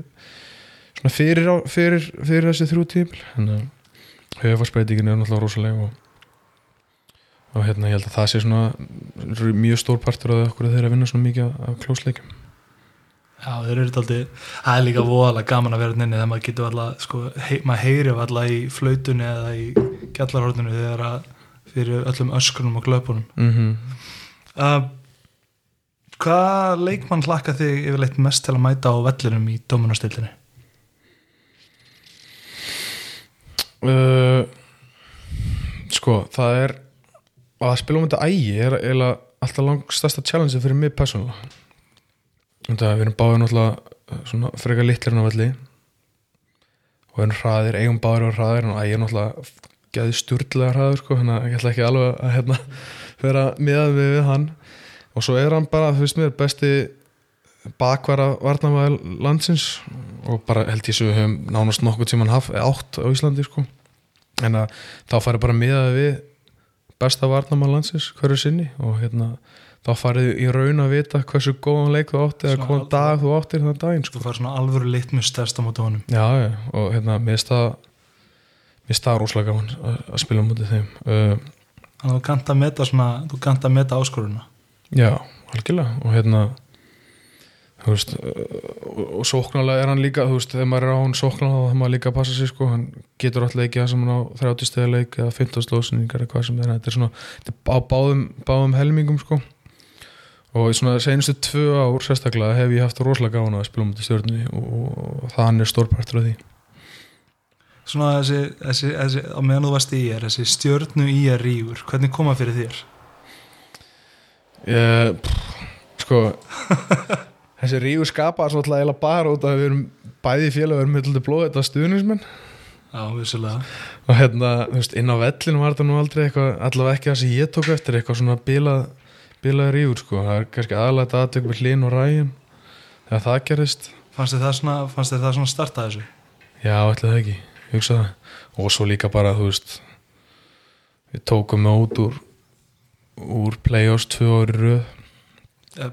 svona fyrir, á, fyrir, fyrir þessi þrjú tímil en að hugafarsbreytingin er náttúrulega rosalega og, og hérna ég held að það sé svona mjög stór partur af okkur að vinna svona mikið af- klósleikum Já, þeir eru þetta það er líka voðalega gaman að vera nynni þegar maður getur alltaf, sko, hei, maður heyri alltaf í flautunni eða í gjallarhorninu þegar að fyrir öllum öskrunum og glöpunum mm -hmm. uh, Hvað leikmann hlakka þig yfirleitt mest til að mæta á vellinum í dómunastildinni? uh, sko það er að spila um þetta ægi er eiginlega alltaf langstasta challenge fyrir mig persónulega við erum báðið náttúrulega uh, svona frekar litlir á velli og við erum hraðir, eigum báðir á hraðir og ægi er náttúrulega geði sturðlega hraður sko, þannig að ég ætla ekki alveg að hérna, vera miðað við, við hann. Og svo er hann bara, þú veist mér, besti bakvara varnamæður landsins og bara held ég svo við höfum nánast nokkuð tíman haft átt á Íslandi sko. En að þá farið bara miðað við besta varnamæður landsins hverju sinni og hérna þá farið í raun að vita hversu góðan leik þú átti eða alveg- dag þú áttir þannig daginn sko. Þú fær svona alvöru litmus test á móti honum. Já, já, og hérna, mér finnst það mér það rúslega gaman að, að spila móti þeim. Uh, Þannig að þú kannt að meta svona, þú kannt að meta áskoruna Já, algjörlega. Og hérna þú veist uh, og, og sóknarlega er hann líka þú veist, þegar maður er á hann sóknarlega þá er maður líka að passa sig sko, hann getur alltaf leikið það sem hann á 30 stegar leik eða 15 slósningar eða hvað sem er. Þetta er svona, þetta er á báðum, báðum helmingum sko. Og í svona senustu tvö ár sérstaklega hef ég haft rosalega gána að spila um þetta stjórnni og, og það hann er stórpartur af því Svona þessi, þessi, þessi á meðan þú varst í er þessi stjörnu í er rífur hvernig koma fyrir þér? ég, pff, sko þessi rígur skapa svo alltaf bara út að við erum bæði félag við erum með blóð þetta stuðnismenn Já, vissulega. Og hérna, þú veist, inn á vellinu var þetta nú aldrei eitthvað, allavega ekki það sem ég tók eftir eitthvað svona bilað bilað rígur, sko, það er kannski aðlægt aðtök við hlín og rægin þegar það gerist, Fannst þið það svona, fannst þið það svona starta þessu? já, það ekki ég hugsa. Það, og svo líka bara þú veist við tókum með út úr úr play-offs tvö ári röð. Já,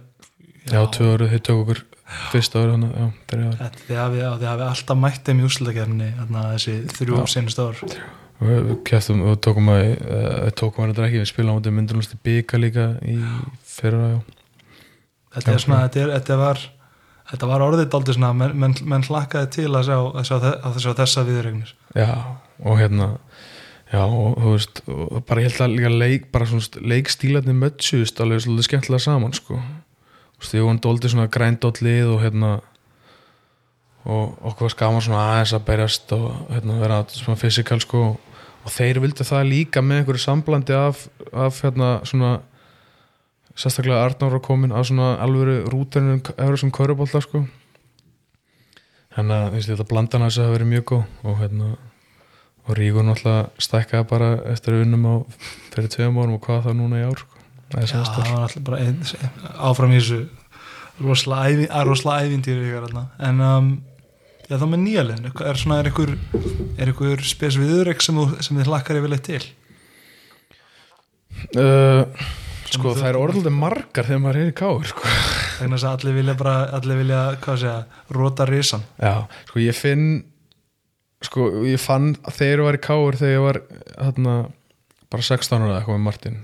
já, tvö ári, þau tók okkur fyrsta ári, þannig, já, Þið hafið þið hafið alltaf mætt þeim í úrslutakefni þessi þrjú Já. senust ár. Og við, við keftum, við tókum að uh, tókum að þetta ekki, við spilum á þetta myndunlusti bygga líka í fyrra. Þetta er svona, þetta, er, þetta var þetta var orðið daldið svona menn, menn, menn hlakkaði til að sjá, að sjá, að sjá þessa viðregnir já, og hérna já, og þú veist og bara ég held að líka leik, bara svona leikstílarnir mötsust alveg svolítið skemmtilega saman sko, þú veist, ég var dóldi svona grændóllið og hérna og okkur var skaman svona aðeins að berjast og hérna vera svona fysikal sko. Og þeir vildu það líka með einhverju samblandi af, af hérna svona sérstaklega Arnór var komin af svona alvöru rúturinn efur sem körubólta sko þannig að þetta blandan að þess að það verið mjög góð og hérna og Rígur náttúrulega stækkaði bara eftir að unnum á fyrir tveim árum og hvað það núna í ár sko. það er það ein, áfram í þessu rosalega ævi- að rosalega ævintýri ykkar þarna. en um, já, þá með nýja liðin er svona, er ykkur er ykkur spes viðreg sem, sem þið hlakkar yfirleitt til uh, Sem sko það er orðlega margar þegar maður er í káir sko. þess að allir vilja bara allir vilja, hvað segja, rota risan já, sko ég finn sko ég fann þegar ég var í káir þegar ég var hérna, bara 16 ára eitthvað með Martin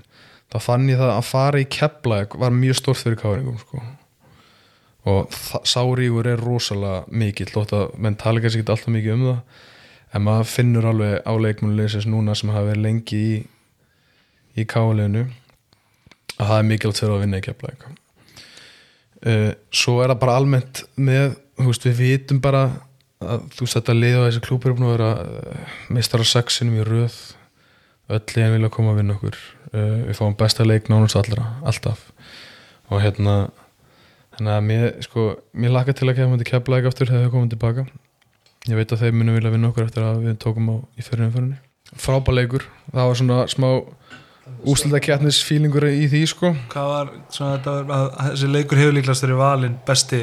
þá fann ég það að fara í kepla var mjög stórt fyrir káringum sko. og þa- sá rígur er rosalega mikill þótt að menn tala kannski ekki alltaf mikið um það en maður finnur alveg á leikmunuleysins núna sem hafa verið lengi í í káleginu að það er mikilvægt fyrir að vinna í kepla uh, svo er það bara almennt með, þú veist, við vitum bara að þú veist þetta lið á þessi klúpur er búin að vera uh, meistar á sexinum í röð. Öll liðin vilja koma að vinna okkur. Uh, við fáum besta leik nánast allra alltaf. Og hérna þannig að mér, sko, mér laka til að kemja kepla ekki aftur þegar þau komum tilbaka. Ég veit að þeir munu vilja vinna okkur eftir að við tókum á í fyrirumförunni frábæleikur, það var svona smá úslutakjarnis fílingur í því sko. Hvað var, svona þetta var að, að þessi leikur hefur líklast verið valinn besti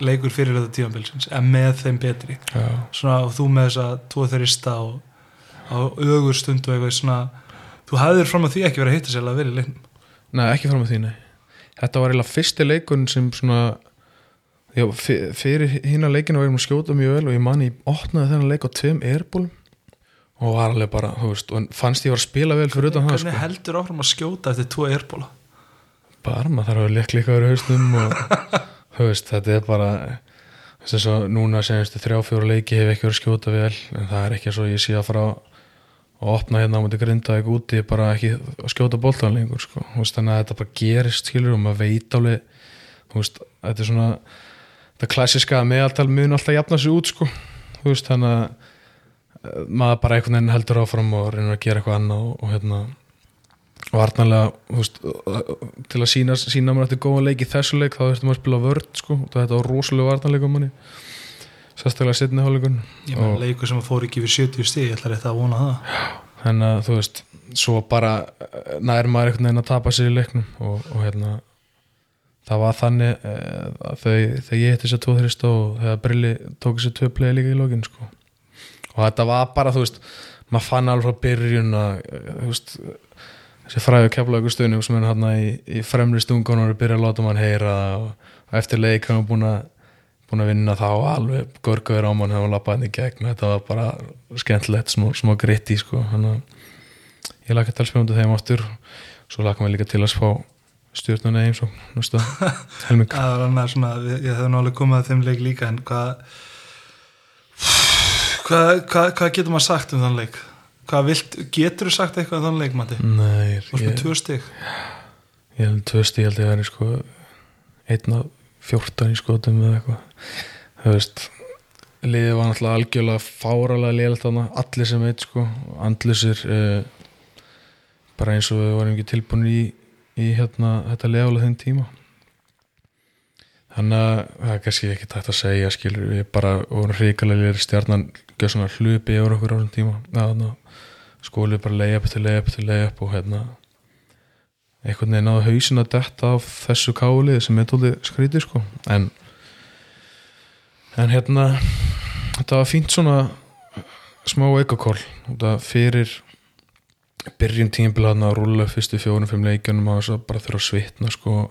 leikur fyrir þetta tíðanbilsins en með þeim betri. Já. svona og þú með þessa tvo þurrista og á ögur stund og eitthvað svona þú hafðir fram að því ekki verið að hitta sér að vera í leiknum? Nei, ekki fram að því, nei. Þetta var eiginlega fyrsti leikun sem svona já, fyr- fyrir hína leikinu var ég að skjóta mjög vel og ég man ég opnaði þennan leik á tveim airbólum og var alveg bara, þú veist, og fannst ég var að spila vel fyrir utan það, Hvernig sko heldur áfram að skjóta eftir tvo erbóla? bara maður þarf að lekla líka verið haustum og þú veist, þetta er bara þess að núna senstu þrjá fjóra leiki hef ekki verið að skjóta vel en það er ekki svo ég sé að fara að opna hérna á mútið grinda ekki úti bara ekki að skjóta boltan lengur sko. Þú veist, þannig að þetta bara gerist skilur og maður veit alveg þú veist, þetta er svona þetta klassiska að meðaltal mun alltaf jafna sig út sko. þú veist, þannig að maður bara einhvern veginn heldur áfram og reynir að gera eitthvað annað og, og hérna varnarlega þú veist, til að sína, sína mér eftir góðan leik í þessu leik þá þurftum að spila vörd sko, þetta var rosalega varnarleik um manni sérstaklega setni hálfleikun Ég með Og- leikur sem fór ekki yfir 70 stig, ég ætla rétt að vona það. en að þú veist svo bara eh, nær maður einhvern veginn að tapa sér í leiknum og, og hérna það var þannig eh, þau, þegar ég hitt þess að tvo þrist og þegar Brilli tók þessi tvö play líka í lokin sko. Og þetta var bara þú veist maður fann alveg frá byrjun að þú veist þessi fræðu keflaðu stöðnum sem er hann í, í fremri stungunum og byrja að láta mann heyra og, og eftir leik hann var búin að búin að vinna þá alveg gorgaður á mann hefur lappað hann í gegn. Þetta var bara skemmtilegt smá, smá gritti sko. þannig að ég laka til spjóndu þeim aftur. Svo laka mér líka til að spá stjórnuna svo næsta helming. Það var annað svona, ég, ég hef nálega komið að þeim leik líka, en hvað hvað hva, hva getur maður sagt um þann leik? Vilt, getur þú sagt eitthvað um þann leik, Matti? Nei, Þú varst með tvö stig. ég held tvö held ég að vera sko einn af fjórtan í skotum eða eitthvað þú veist liðið var náttúrulega algjörlega fáralega liðlega þarna, allir sem eitt sko andlusir uh, bara eins og við varum ekki tilbúin í, í hérna þetta liðálega þenn tíma þannig að það er kannski ekki tægt að segja skilur við bara vorum hrikalega stjarnan gjöð svona hlupi yfir okkur á þessum tíma. Að skólið bara leiði upp til leiði upp til leiði upp og hérna einhvern veginn náðu hausin að detta af þessu kálið sem er tóli skrítið sko. En en hérna þetta var fínt svona smá eikakól fyrir byrjun tímbilaðna að rúlla fyrstu fjórum, fimm leikjunum og bara þurfa að svitna sko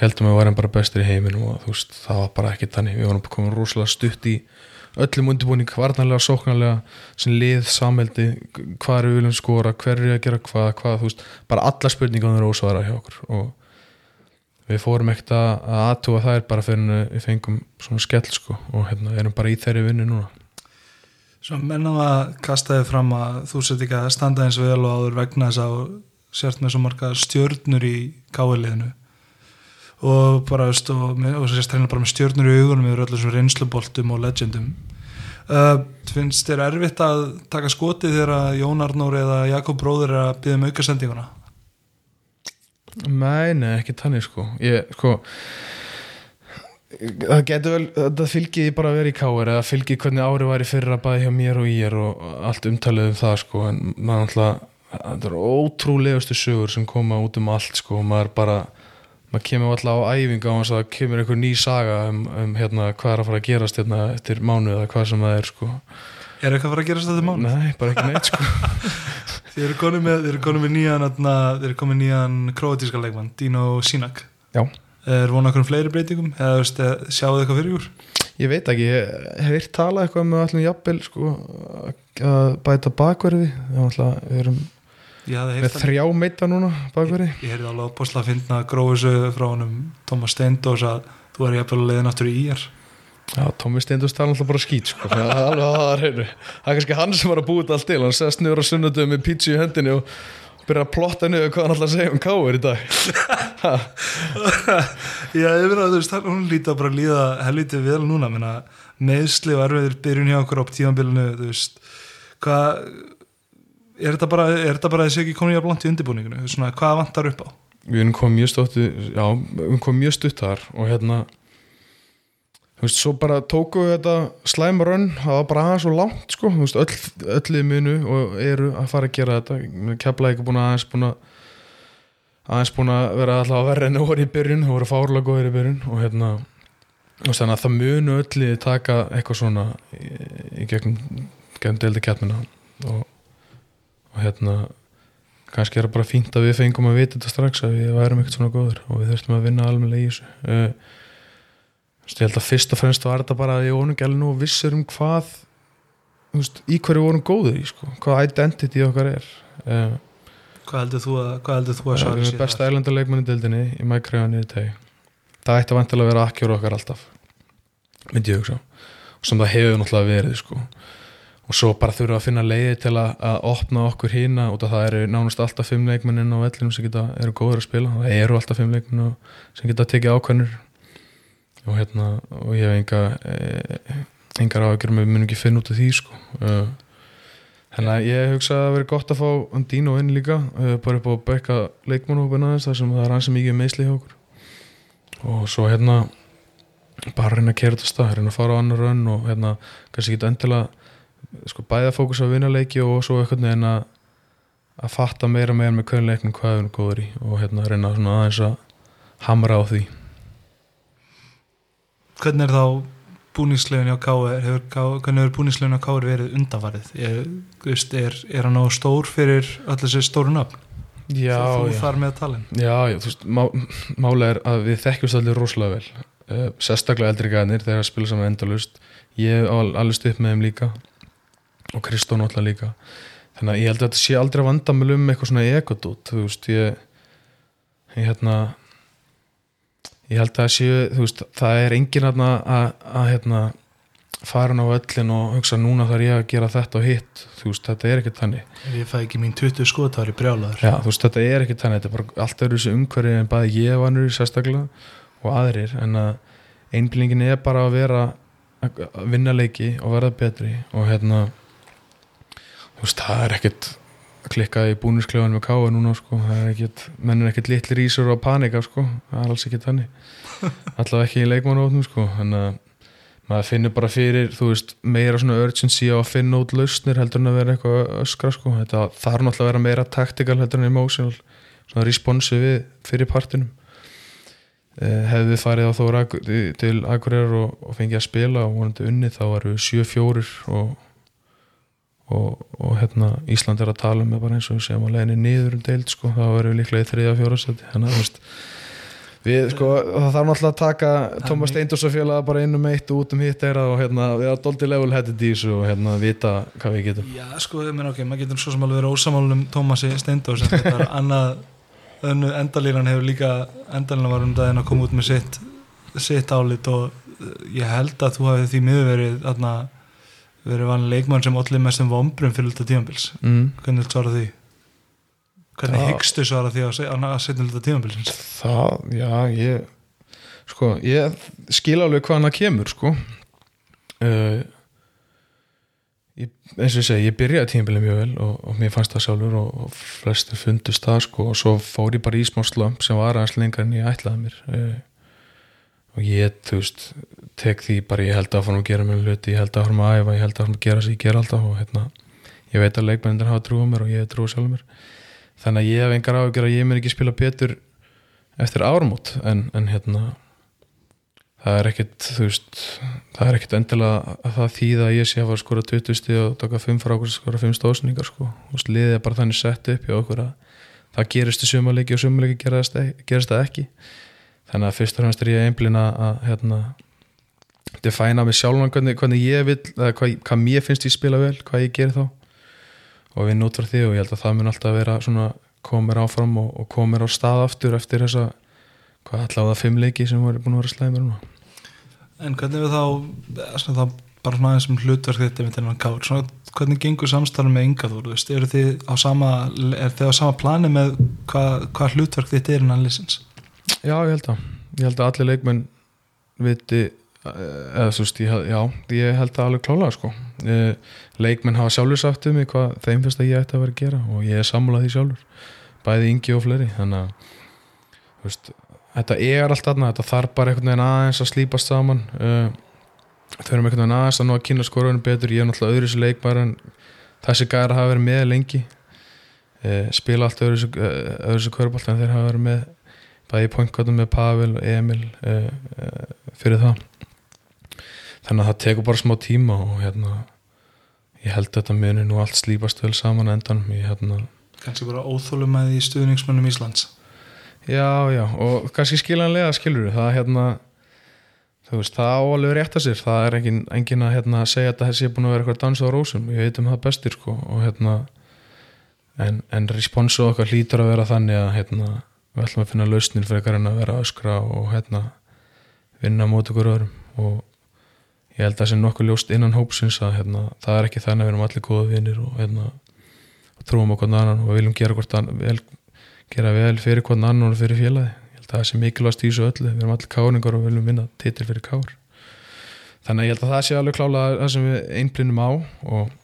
heldum að við varum bara bestir í heiminum og þú veist, það var bara ekki þannig. Við varum komin rosalega stutt í öllum undirbúning, varnarlega, sóknarlega sem lið, samheldi, hvað er við viljum skora, hver er að gera hvað, hvað þú veist, bara alla spurningar eru ósvara hjá okkur. Og við fórum ekkert að að aðtúa þær bara fyrir við fengum svona skell sko og hérna erum bara í þeirri vinnu núna. Svo menn á að kasta þið fram að þú sett ekki að standa eins vel og áður vegna þess að sért með svo marga stjörnur í káiliðinu og bara, veist, og, og sérst hérna bara með stjörnur í augunum yfir öllum þessum reynsluboltum og legendum. Uh, finnst þér erfitt að taka skotið þegar að Jón Arnór eða Jakob bróður er að byggja um aukasendinguna? Nei, nei, ekki tannig sko. Ég, sko það getur vel, það fylgið bara að vera í káir eða fylgið hvernig ári var í fyrra bæði hjá mér og ég og allt umtalið um það sko. En maður alltaf það er ótrúlegustu sögur sem koma út um allt sko. Maður bara maður kemur alltaf á þess að það kemur einhver ný saga um, um hérna hvað er að fara að gerast hérna eftir mánuð eða hvað sem það er sko. Er eitthvað að fara að gerast þetta mánu? Nei, bara ekki neitt sko. Þið eru konum með, konum með nýjan atna, þið eru komið nýjan króatíska leikmann Dino Sinak. Já, Er vona okkur um fleiri breytingum? Eða eh, sjáu þið eitthvað fyrir ykkur? Ég veit ekki, ég hef heyrt talað eitthvað með allum jafnvel sko, að bæta bakverði. Við erum með þrjá meita núna bakverði. Ég, ég heyrði alveg opasla að finna grófisöðu frá honum Thomas Steindós að þú er jafnvel að leiðin aftur í íjar Já, Tómi Steindus tala alltaf bara skýt sko. það er alveg að það er hreinu það er kannski hann sem var að búið allt til. Hann segast nýður á sunnudum með pítsu í hendinni og byrja að plotta niður hvað hann alltaf að segja um káir í dag. Já, ég verið að þú veist, hún líti að bara líða helviti vel núna, meðsli og erfiðir byrjun hjá okkur á tímanbílunu þú veist, hvað er þetta bara, er þetta bara þessi ekki komin í blant í undirbúninginu, svona, hvað vantar upp á? Við erum komið mjög stótt já, við erum komið mjög stutt þar og hérna þú veist, svo bara tóku við þetta slæma rönn, það var bara aðeins og langt sko, þú veist, öll, öll í munu og eru að fara að gera þetta. Kefla ekki búin að aðeins búin að aðeins búin að vera alltaf að verra enn og voru í byrjun, það voru fárlega góðir í byrjun og hérna og þannig að það munu öll í taka eitthvað svona í, í gegnum gegnum deildi keppnina og, og hérna kannski er það bara fínt að við fengum að vita þetta strax að við værum ekkert svona góður og við þurftum að vinna almennilega í þessu. Uh, ég held að fyrst og fremst var þetta bara að ég vonum ekki alveg nú vissur um hvað veist, í hverju vorum góður í sko, hvað identity okkar er. Uh, Hvað heldur þú að, hvað heldur þú að erum sé með besta erlenda leikmann í deildinni í teg það ætti vantilega að vera akkjör okkar alltaf myndi ég hugsa. Og sem það hefur náttúrulega verið sko og svo bara þurfa að finna leiði til að, að opna okkur hína af það eru nánast alltaf fimm leikmennin á vellinum sem geta, eru góður að spila. Það eru alltaf fimm leikmenn sem geta tekið ákvæmur og hérna og ég hef enga e, engar áhyggjur með mun ekki finna út af því sko. Uh, Þannig að ég hugsa að það veri gott að fá Andino inn líka, uh, bara upp á að bekka leikmannhópin aðeins þar sem það er hansi mikið meðsli hjá okkur. Og svo hérna bara reyna að kera þetta stað, reyna að fara á annar rönn og hérna kannski ekki endilega sko bæða fókus á vinnarleiki og svo eitthvað en að að fatta meira meira með hvernig leiknum hvað við erum góður í og hérna reyna svona aðeins að hamra á því. Hvernig er þá búningslegin á Káir hefur, K- hvernig hefur búningslegin á Káir verið undanvarið er, er, er hann á stór fyrir öll þessi stóru nöfn? Já, þú þar með talin Já, já, þú veist, má, málega er að við þekkjumst allir rosalega vel. Uh, sérstaklega eldri gæðnir þegar að spila saman endalust ég hef al- alveg stuð með þeim líka og Kristó náttúrulega líka. Þannig að ég held að þetta sé aldrei vandamölu um eitthvað svona egodút þú veist, ég ég hérna ég held að það sé, þú veist, það er hérna að, að hérna fara hann á öllin og hugsa núna þarf ég að gera þetta og hitt, þú veist, þetta er ekki þannig. Ef ég fæ ekki mín 20 skot þá er ég brjálaður. Já, þú veist, þetta er ekki þannig, þetta er bara allt öðru þessu umhverfi en bæði ég vanur í sérstaklega og aðrir, en að einbýlingin er bara að vera að að vinna leiki og verða betri og hérna veist, það er ekkit að klikka í búnisklefan með káa núna sko, menn er ekkit litli rísur og panika sko, það er alls ekki þannig. Allavega ekki í leikmannótnum sko, en að maður finnur bara fyrir, veist, meira svona urgency á að finna út lausnir heldur en að vera eitthvað að öskra sko, þetta þarf náttúrulega að vera meira tactical heldur en emotional svona responsi við fyrir partinum. Eh, hefði við farið á þóra til Akureyrar og, og fengið að spila og vonandi unni þá eru 7-4 og, og, og hérna Ísland er að tala með bara eins og segjum að leiðinni niður um deild sko, þá erum við líklega í þriða fjóra seti þannig að þú veist Við, sko, það þarf náttúrulega að taka Thomas Steindors og félaga bara inn um eitt og út um hitt eira og hérna, við erum doldi level headed í þessu og hérna, vita hvað við getum. Já, sko, ég meina ok, maður getur svo sem alveg verið ósamálum Tómasi Steindós en þetta er annað önnu endalínan hefur líka endalínan var um daginn að koma út með sitt, sitt álit og eh, ég held að þú hafið því miður verið þarna, verið vann leikmann sem allir mest um vombrum fyrir þetta tímabils mm. hvernig vil svara því? Hvernig hyggstu svara því að, se- að setja þetta tímabilsins? Það, já, ég sko, ég skil alveg hvaðan það kemur, sko uh, ég, eins og ég segi, ég byrjaði tímabilið mjög vel og, og mér fannst það sjálfur og, og flestir fundust það, sko og svo fór ég bara í smá slömp sem var aðeins lengar en ég ætlaði mér uh, og ég, þú veist tek því bara, ég held að fórum að gera mér hluti, ég held að fórum að æfa, ég held að fórum að gera sem ég gera alltaf og hérna, ég veit að leikmennir hafa trú á mér og ég hef trú á sjálfur mér. Þannig að ég hef engar áhugjur að ég mér ekki spila betur eftir áramót en, en hérna það er ekkit þú veist, það er ekkit endilega að það þýða að ég sé að fara að skora 20 stíð og taka 5 frá okkur að skora 5 stóðsningar sko, þú veist, liðið er bara þannig sett upp hjá okkur að það gerist í sumarleiki og sumarleiki gerast, gerast það ekki. Þannig að fyrst og fremst er ég einblina að hérna defæna mig sjálfan hvernig, hvernig ég vil hvað, hvað mér finnst ég spila vel, hvað ég ger þá. Og við út frá því og ég held að það mun alltaf vera svona komir áfram og, og komir á stað aftur eftir þessa hvað allavega fimm leiki sem voru búin að vera slæmir núna. En hvernig við þá, svona, þá bara svona aðeins um hlutverk þetta með þennan kátt svona, hvernig gengur samstarfum með yngaður þú veist, eru þið á sama er þið á sama plani með hvað, hvað hlutverk þetta er innan lýsins? Já, ég held að ég held að allir leikmenn viti eh, eða þú veist, ég, já, ég held að alveg klálega sko. Eh, leikmenn hafa sjálfur sagt um mig hvað þeim finnst að ég ætti að vera að gera og ég er sammálað því sjálfur. Bæði yngi og fleiri þannig að þú veist, þetta er allt aðna þetta þarf bara einhvern veginn aðeins að slípast saman. Uh, þau erum einhvern veginn aðeins að ná að kynna skorunum betur. Ég er náttúrulega öðru sér leikmar en þessi gæra hafa verið með lengi. Spila allt öðru sér körbalt en þeir hafa verið með bæði í pointgóttum með Pavel Emil fyrir það þannig að það tekur bara smá tíma og hérna ég held að þetta muni nú allt slípast vel saman ég hérna Kannski bara óþólum með í stuðningsmönnum Íslands. Já, já, og kannski skiljanlega skilur það hérna veist, það á alveg rétt að sér. Það er engin, engin að hérna, segja að þessi er búin að vera eitthvað dansa á rósum, við veitum það bestir sko, og hérna en, en responsu okkar hlýtur að vera þannig að hérna, við ætlum að finna lausnir fyrir að vera öskra og hérna vinna mót okkur öðrum. Og ég held að það sé nokkuð ljóst innan hópsins að hérna, það er ekki þannig að við erum allir góða vinnir og hérna og trúum okkur annan og viljum gera, annan, vel, gera vel fyrir hvern annan og fyrir félagi ég held að það sé mikilvægst í þessu öllu. Við erum allir káningar og viljum vinna titil fyrir kár. Þannig að ég held að það sé alveg klála það sem við einblinnum á og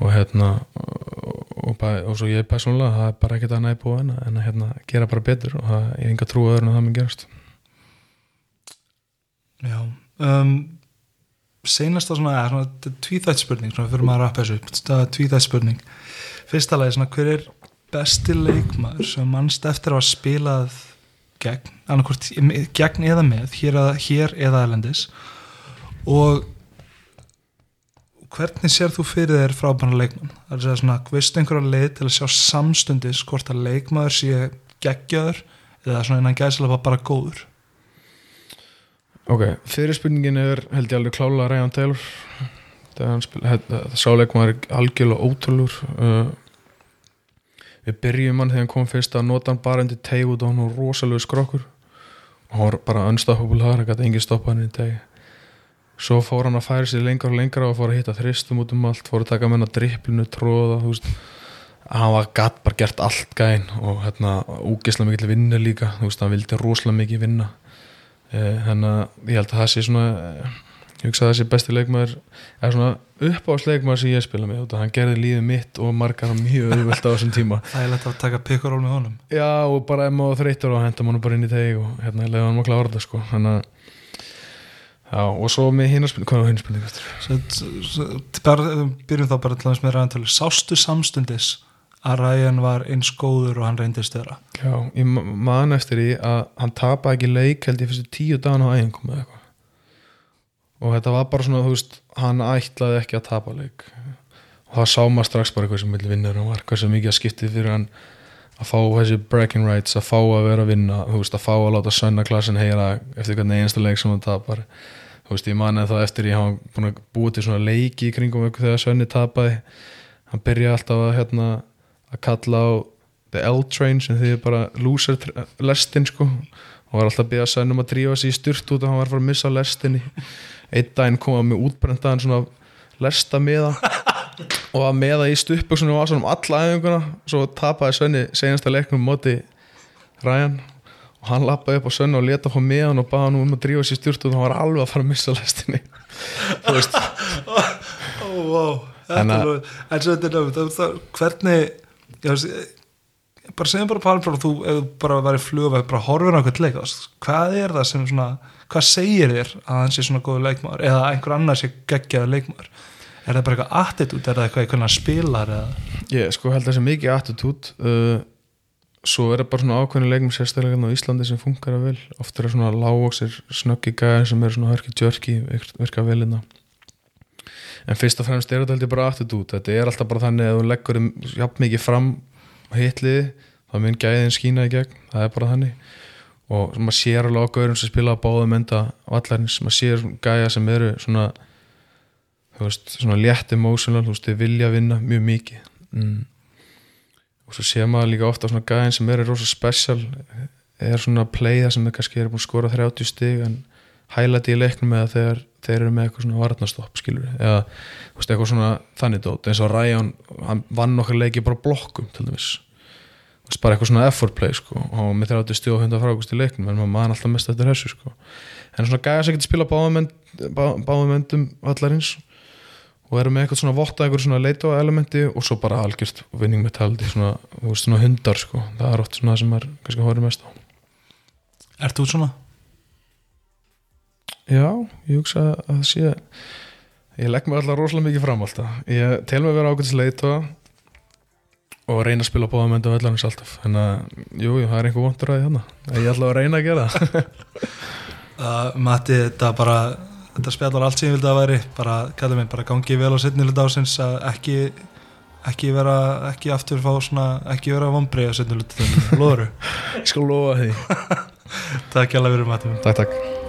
og hérna og, og, og svo ég persónulega það er bara ekkert annað í búið en að, en að hérna, gera bara betur og það er enga trú öðru en að það mun gerast. Já um, svona, eða svona þetta er tvíþætt spurning, svona fyrir maður að rappa þessu upp þetta er tvíþætt spurning Fyrsta lagi, svona, hver er besti leikmaður sem mannst eftir að hafa spilað gegn, annarkvort gegn eða með, hér, eða- hér eða erlendis og hvernig sér þú fyrir þér frábæna leikmann? Það er að segja svona, veistu einhverja leið til að sjá samstundis hvort að leikmaður sé geggjaður eða svona innan gæslega bara góður? Ok, fyrir spurningin er held ég alveg klála Ryan Taylor. Það, sáleikum var algjörlega ótrúlur uh, við byrjum hann þegar hann kom fyrst að nota hann bara undir teg og hann var rosalega skrokkur. Og hann var bara unstoppable þar, það gæti engin stoppa hann í teg svo fór hann að færa sér lengra og lengra og fór að hitta þristum út um allt fór að taka menn að dripplinu, tróða þú veist. Hann var gatt bara gert allt gæn og hérna úgesla mikið vinna líka, þú veist, hann vildi rosalega mikið vinna þannig að ég held að það sé svona eh, ég hugsa að það sé besti leikmaður eða svona uppáðsleikmaður sem ég spila með út að hann gerði lífið mitt og margar mjög auðvelt á þessum tíma. Það er lett að taka pikkuról með honum. Já og bara ef maður þreytur og henda maður bara inn í teg og hérna leiði hann makla orða sko. Þannig að já og svo með hinarspilning hvað var bara, byrjum þá bara til þess með ræðantölu Sástu samstundis að Ryan var eins góður og hann reyndist þeirra já ég ma- man eftir því að hann tapaði ekki leik held ég fyrstu tíu dagan á æfingum eða eitthvað. Og þetta var bara svona þú veist hann ætlaði ekki að tapa leik. Og það sá maður strax bara hversu milli vinnur hann var, hversu mikið að skipti fyrir hann að fá þessi bragging rights að fá að vera að vinna, þú veist, að fá að láta sönna klassin heyra eftir hvernig einasta leik sem hann tapar. Þú veist, ég mani það eftir ég hafa búið til svona leiki kringum þegar sönni tapaði. Hann byrja alltaf að hérna að kalla á the L-train sem þið bara loser lestin sko. Og var alltaf að byrja sönnum að drífa sig í styrt út og hann var að fara að missa lestinni einn daginn kom hann með útbrentaðan svona lesta meða og að meða í stuppböksunum og var svona um alla æfinguna. Svo tapaði Svenni senasta leiknum móti Ryan og hann lappaði upp á Svenni og leta fá meðan og baða hann um að drífa í styrt út og hann var alveg að fara að missa lestinni þú veist. Ó, wow er alveg- En svo þetta er það- hvernig bara segjum bara Pálm frá þú ef þú bara væri flugvæg bara horfir á eitthvað leik hvað er það sem svona hvað segir þér að hann sé svona góður leikmaður eða einhver annar sé geggjaður leikmaður? Er það bara eitthvað attitút, er það eitthvað hann spilar eða? Ég sko held að það sé mikið attitút uh, svo er það bara svona ákveðin leikum sérstaklega hérna á Íslandi sem funkar að vel. Oft er það svona lágóksir snöggi gæðin sem er svona hörki djörki virka vel hérna en fyrst og fremst er þetta heldur bara attitút. Þetta er alltaf bara þannig að þú leggur þeim jafn mikið fram hitliði þá mun gæðin skína í gegn. Það er bara þannig. Og maður sér alveg á gaurum sem spila á báðum enda vallarins, maður sér gæja sem eru svona þú veist, svona létt emotional, þú veist, þið vilja vinna mjög mikið. Mm. og svo sér maður líka ofta svona gæðin sem eru rosa special er svona playða sem er kannski er búin að skora 30 stig en hælæti í leiknum eða þegar þeir eru með eitthvað svona varnastopp skilur eða veist, eitthvað svona þannig dót eins og Ryan, hann vann okkar leiki bara blokkum til dæmis. Veist, bara eitthvað svona effort play sko og með 30 stig og 100 frákust í leiknum en maður alltaf mest eftir þessu sko. En svona gæða sem getur spila báðum end, bá, báðum endum vallarins og eru með eitthvað svona votta eitthvað svona leita á elementi og svo bara algjörst vinning með taldi svona, veist, svona hundar sko. Það er oft svona það sem maður kannski horfir mest á. Ert þú svona? Já, ég hugsa að það sé ég legg mig alltaf rosalega mikið fram alltaf. Ég tel mig að vera ákveðs leita og reyna að spila báðum endum vallarins alltaf. Þannig að, jú, jú, það er einhver vondur að hana ég ætla að reyna að gera Uh, Matti, þetta bara þetta spjallar allt sem ég vildi að væri. Bara, kallið mig, bara gangi vel á setni hluta ásins að ekki ekki vera, ekki aftur fá svona ekki vera vombrið á setni hluta loður Ég skal lofa því. Takk hjá að vera Matti Takk, takk